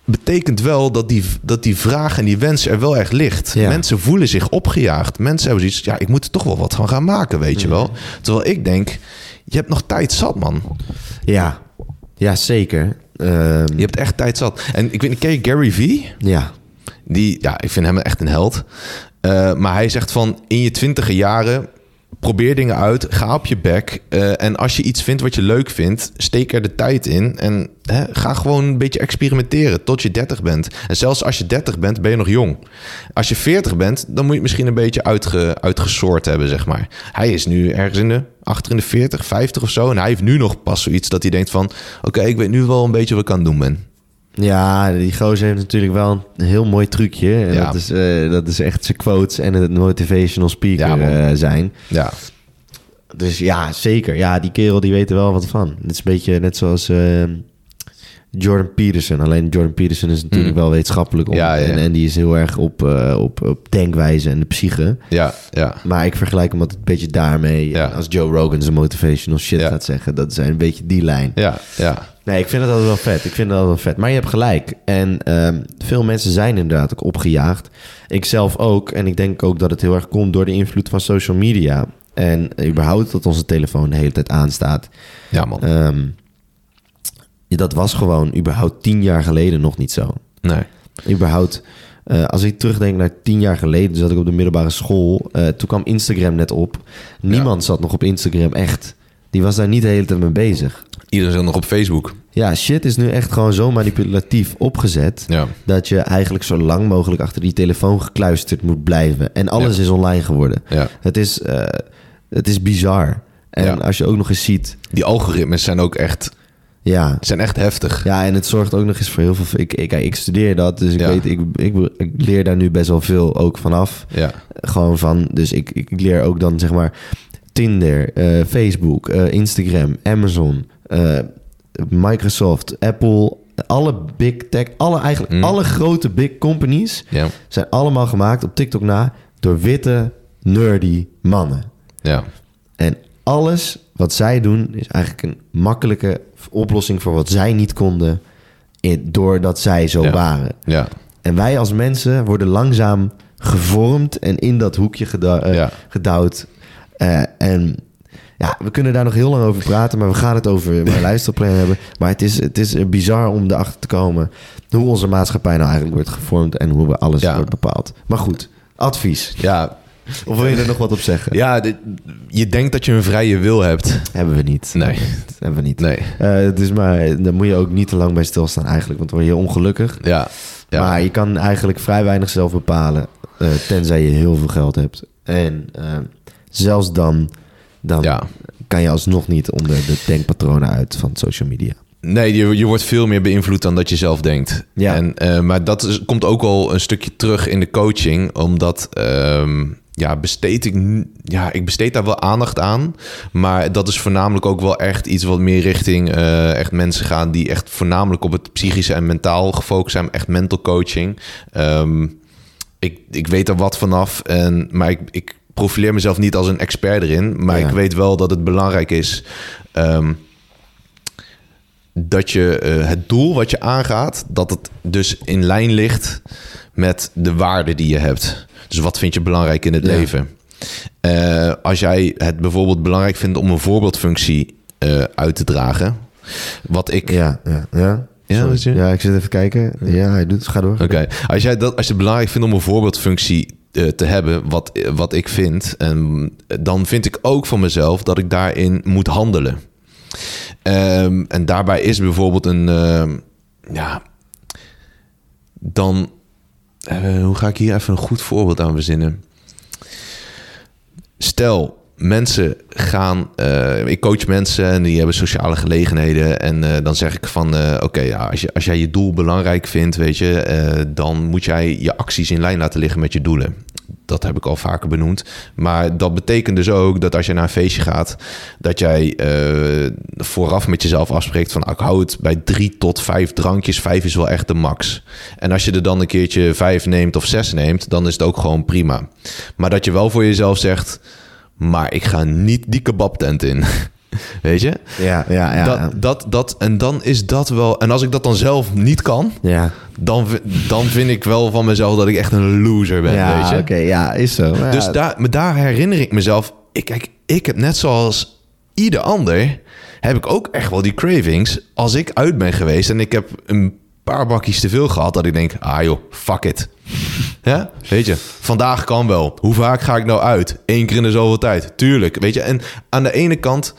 betekent wel dat die, dat die vraag en die wens er wel echt ligt. Ja. Mensen voelen zich opgejaagd. Mensen hebben zoiets, ja, ik moet er toch wel wat van gaan maken, weet je wel. Terwijl ik denk, je hebt nog tijd zat, man. Ja, ja zeker. Ehm, Je hebt echt tijd zat. En ik weet ken je Gary Vee? ja, Die, ja, ik vind hem echt een held. Eh, maar hij zegt van in je twintige jaren probeer dingen uit, ga op je bek. eh, en als je iets vindt wat je leuk vindt, steek er de tijd in. En hè, ga gewoon een beetje experimenteren tot je 30 bent. En zelfs als je 30 bent, ben je nog jong. Als je 40 bent, dan moet je het misschien een beetje uitge, uitgesoord hebben, zeg maar. Hij is nu ergens in de achter in de 40, 50 of zo. En hij heeft nu nog pas zoiets dat hij denkt van... oké, ik weet nu wel een beetje wat ik aan het doen ben. Ja, die gozer heeft natuurlijk wel een heel mooi trucje. En Ja. dat, is, eh, dat is echt zijn quotes en het motivational speaker Ja, eh, zijn. Ja, Dus ja, zeker. Ja, die kerel die weet er wel wat van. Het is een beetje net zoals eh, Jordan Peterson. Alleen Jordan Peterson is natuurlijk wel wetenschappelijk. Om. Ja. En, en die is heel erg op, eh, op, op denkwijze en de psyche. ja, ja. Maar ik vergelijk hem altijd een beetje daarmee. Als Joe Rogan zijn motivational shit gaat zeggen. Dat zijn een beetje die lijn. Ja, ja. Nee, ik vind het altijd wel vet. Ik vind altijd wel vet. Maar je hebt gelijk. En ehm, veel mensen zijn inderdaad ook opgejaagd. Ik zelf ook. En ik denk ook dat het heel erg komt door de invloed van social media. En überhaupt dat onze telefoon de hele tijd aanstaat. Ja, man. Ehm, dat was gewoon überhaupt tien jaar geleden nog niet zo. Nee. Überhaupt, eh, als ik terugdenk naar tien jaar geleden, zat ik op de middelbare school. Eh, toen kwam Instagram net op. Niemand zat nog op Instagram, echt. Die was daar niet de hele tijd mee bezig. Iedereen zit nog op Facebook. Ja, shit is nu echt gewoon zo manipulatief opgezet. Ja. Dat je eigenlijk zo lang mogelijk achter die telefoon gekluisterd moet blijven. En alles Ja. is online geworden. Ja. Het, is, eh, het is bizar. En Ja. als je ook nog eens ziet. Die algoritmes zijn ook echt, Ja, zijn echt heftig. ja, en het zorgt ook nog eens voor heel veel. Ik, ik, ik studeer dat, dus ik Ja. weet, ik, ik, ik leer daar nu best wel veel ook vanaf. Ja. Gewoon van, dus ik, ik, ik leer ook dan zeg maar Tinder, eh, Facebook, eh, Instagram, Amazon, eh, Microsoft, Apple, alle big tech, alle eigenlijk Mm. alle grote big companies zijn allemaal gemaakt op TikTok na door witte nerdy mannen. Ja. En alles wat zij doen is eigenlijk een makkelijke oplossing voor wat zij niet konden, in, doordat zij zo waren. Ja. En wij als mensen worden langzaam gevormd en in dat hoekje eh, gedouwd. Eh, en ja, we kunnen daar nog heel lang over praten, maar we gaan het over mijn luisterplan hebben. Maar het is, het is bizar om erachter te komen hoe onze maatschappij nou eigenlijk wordt gevormd en hoe we alles Ja. wordt bepaald. Maar goed, advies. Ja. Of wil je er nog wat op zeggen? Ja, dit- je denkt dat je een vrije wil hebt. Hebben we niet. Nee. Dat hebben we niet. Nee. Eh, dus maar daar moet je ook niet te lang bij stilstaan eigenlijk, want dan word je ongelukkig. Ja. Ja. Maar je kan eigenlijk vrij weinig zelf bepalen, eh, tenzij je heel veel geld hebt. En eh, zelfs dan, dan Ja. kan je alsnog niet onder de denkpatronen uit van social media. Nee, je, je wordt veel meer beïnvloed dan dat je zelf denkt. Ja. En, eh, maar dat is, komt ook al een stukje terug in de coaching, omdat ehm, ja, besteed ik, ja, ik besteed daar wel aandacht aan. Maar dat is voornamelijk ook wel echt iets wat meer richting eh, echt mensen gaan die echt voornamelijk op het psychische en mentaal gefocust zijn. Echt mental coaching. Ehm, ik, ik weet er wat vanaf, en, maar ik, ik profileer mezelf niet als een expert erin. Maar Ja. ik weet wel dat het belangrijk is. ehm, dat je eh, het doel wat je aangaat, dat het dus in lijn ligt met de waarden die je hebt. Dus wat vind je belangrijk in het Ja. leven? Eh, als jij het bijvoorbeeld belangrijk vindt om een voorbeeldfunctie eh, uit te dragen, wat ik. Ja, ja, ja. Ja, ja ik zit even kijken. Ja, hij doet het. Ga door. Oké, als jij dat als je het belangrijk vindt om een voorbeeldfunctie te hebben, wat, eh, wat ik vind, en dan vind ik ook van mezelf dat ik daarin moet handelen. Ehm, en daarbij is bijvoorbeeld een, ehm, ja, dan, eh, hoe ga ik hier even een goed voorbeeld aan verzinnen? Stel, mensen gaan, eh, ik coach mensen en die hebben sociale gelegenheden. En eh, dan zeg ik van, eh, oké, ja, als, als jij je doel belangrijk vindt, weet je, dan moet jij je acties in lijn laten liggen met je doelen. dat heb ik al vaker benoemd. Maar dat betekent dus ook dat als je naar een feestje gaat, dat jij vooraf met jezelf afspreekt van, ik hou het bij drie tot vijf drankjes. Vijf is wel echt de max. En als je er dan een keertje vijf neemt of zes neemt, dan is het ook gewoon prima. Maar dat je wel voor jezelf zegt, maar ik ga niet die kebabtent in. (laughs) Weet je? Ja, ja, ja. Dat, dat, dat, en dan is dat wel. En als ik dat dan zelf niet kan, ja. dan, dan vind ik wel van mezelf dat ik echt een loser ben. ja, weet je? oké, ja, is zo. Maar Dus ja, daar, maar daar herinner ik mezelf. Ik, kijk, ik heb net zoals ieder ander. heb ik ook echt wel die cravings. Als ik uit ben geweest en ik heb een paar bakjes te veel gehad. dat ik denk, ah joh, fuck it. (laughs) Ja, weet je, vandaag kan wel. Hoe vaak ga ik nou uit? Eén keer in de zoveel tijd. Tuurlijk, weet je. En aan de ene kant,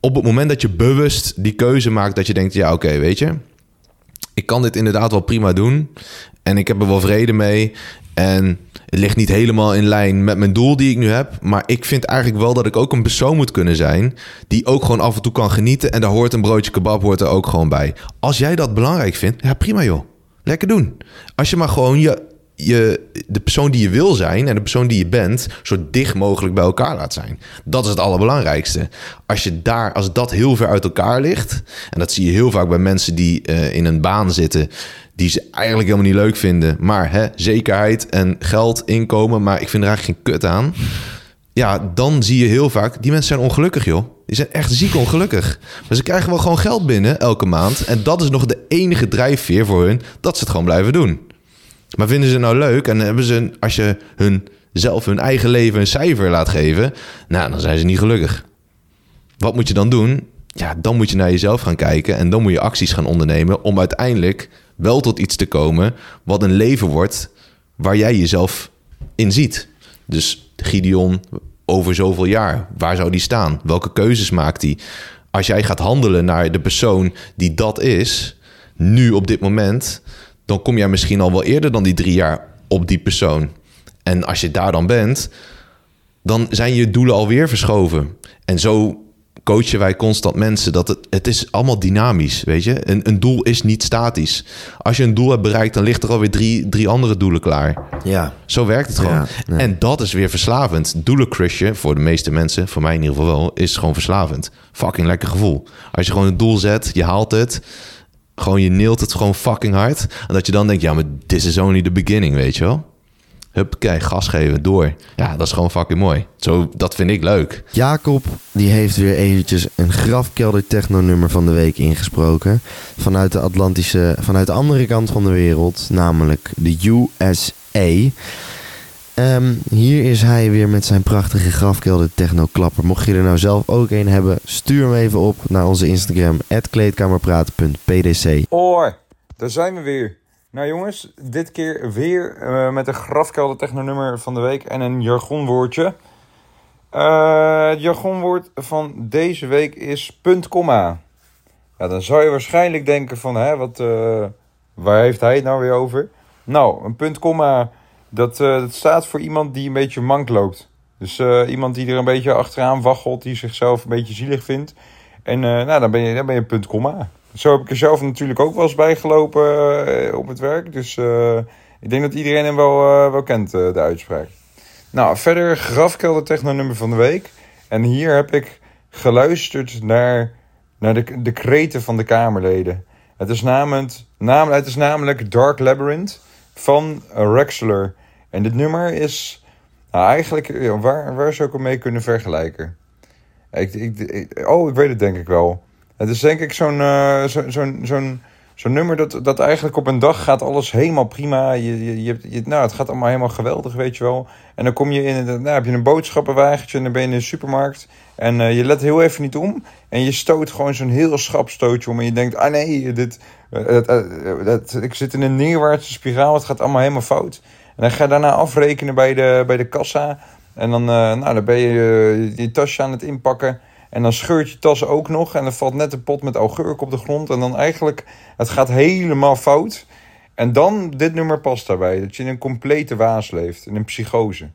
op het moment dat je bewust die keuze maakt, dat je denkt, ja, oké, weet je, ik kan dit inderdaad wel prima doen. En ik heb er wel vrede mee. En het ligt niet helemaal in lijn met mijn doel die ik nu heb. Maar ik vind eigenlijk wel dat ik ook een persoon moet kunnen zijn. Die ook gewoon af en toe kan genieten. En daar hoort een broodje kebab hoort er ook gewoon bij. Als jij dat belangrijk vindt, ja prima joh. Lekker doen. Als je maar gewoon je, je, de persoon die je wil zijn en de persoon die je bent, zo dicht mogelijk bij elkaar laat zijn. Dat is het allerbelangrijkste. Als je daar, als dat heel ver uit elkaar ligt, en dat zie je heel vaak bij mensen die eh, in een baan zitten, die ze eigenlijk helemaal niet leuk vinden, maar hè, zekerheid en geld, inkomen, maar ik vind er eigenlijk geen kut aan. Ja, dan zie je heel vaak, die mensen zijn ongelukkig, joh. Die zijn echt ziek ongelukkig. Maar ze krijgen wel gewoon geld binnen elke maand. En dat is nog de enige drijfveer voor hun dat ze het gewoon blijven doen. Maar vinden ze nou leuk en hebben ze, als je hun zelf hun eigen leven een cijfer laat geven, nou, dan zijn ze niet gelukkig. Wat moet je dan doen? Ja, dan moet je naar jezelf gaan kijken en dan moet je acties gaan ondernemen om uiteindelijk wel tot iets te komen wat een leven wordt waar jij jezelf in ziet. Dus Gideon over zoveel jaar, waar zou die staan? Welke keuzes maakt hij? Als jij gaat handelen naar de persoon die dat is, nu op dit moment, dan kom jij misschien al wel eerder dan die drie jaar op die persoon. En als je daar dan bent, dan zijn je doelen alweer verschoven. En zo coachen wij constant mensen dat het, het is allemaal dynamisch, weet je. Een, een doel is niet statisch. Als je een doel hebt bereikt, dan ligt er alweer drie, drie andere doelen klaar. ja. Zo werkt het gewoon. Ja, ja. En dat is weer verslavend. Doelen crushen, voor de meeste mensen, voor mij in ieder geval wel, is gewoon verslavend. Fucking lekker gevoel. Als je gewoon een doel zet, je haalt het, gewoon je neelt het gewoon fucking hard. En dat je dan denkt, ja, maar this is only the beginning, weet je wel. Huppakee, gas geven, door. Ja, dat is gewoon fucking mooi. Zo, dat vind ik leuk. Jacob die heeft weer eventjes een grafkelder techno nummer van de week ingesproken. Vanuit de Atlantische, vanuit de andere kant van de wereld, namelijk de USA. Ehm, hier is hij weer met zijn prachtige grafkelder techno klapper. Mocht je er nou zelf ook een hebben, stuur hem even op naar onze Instagram, kleedkamerpraat.pdc. Hoi, daar zijn we weer. Nou jongens, dit keer weer eh, met een grafkelder technonummer van de week en een jargonwoordje. Eh, het jargonwoord van deze week is punt komma. Ja, dan zou je waarschijnlijk denken van, hè, wat, eh, waar heeft hij het nou weer over? Nou, een punt komma, dat, eh, dat staat voor iemand die een beetje mank loopt. Dus eh, iemand die er een beetje achteraan waggelt, die zichzelf een beetje zielig vindt. En eh, nou, dan ben je, dan ben je punt komma. Zo heb ik er zelf natuurlijk ook wel eens bij gelopen op het werk. Dus ik denk dat iedereen hem wel, wel kent, de uitspraak. Nou, verder grafkelder technonummer van de week. En hier heb ik geluisterd naar, naar de, de kreten van de Kamerleden. Het is, namelijk, nam, het is namelijk Dark Labyrinth van Rexler. En dit nummer is nou, eigenlijk... waar, waar zou ik hem mee kunnen vergelijken? Ik, ik, oh, ik weet het denk ik wel. Het is denk ik zo'n eh, zo, zo'n zo'n zo'n nummer dat, dat eigenlijk op een dag gaat alles helemaal prima. Je, je, je, nou, het gaat allemaal helemaal geweldig, weet je wel. En dan kom je in, nou, heb je een boodschappenwagentje en dan ben je in de supermarkt. En eh, je let heel even niet om. En je stoot gewoon zo'n heel schrap stootje om. En je denkt, ah nee, dit, eh, ik zit in een neerwaartse spiraal. Het gaat allemaal helemaal fout. En dan ga je daarna afrekenen bij de, bij de kassa. En dan, eh, nou, dan ben je eh, je tasje aan het inpakken. En dan scheurt je tas ook nog. En dan valt net een pot met augurk op de grond. En dan eigenlijk, het gaat helemaal fout. En dan, dit nummer past daarbij. Dat je in een complete waas leeft. In een psychose.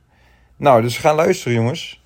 Nou, dus ga luisteren jongens.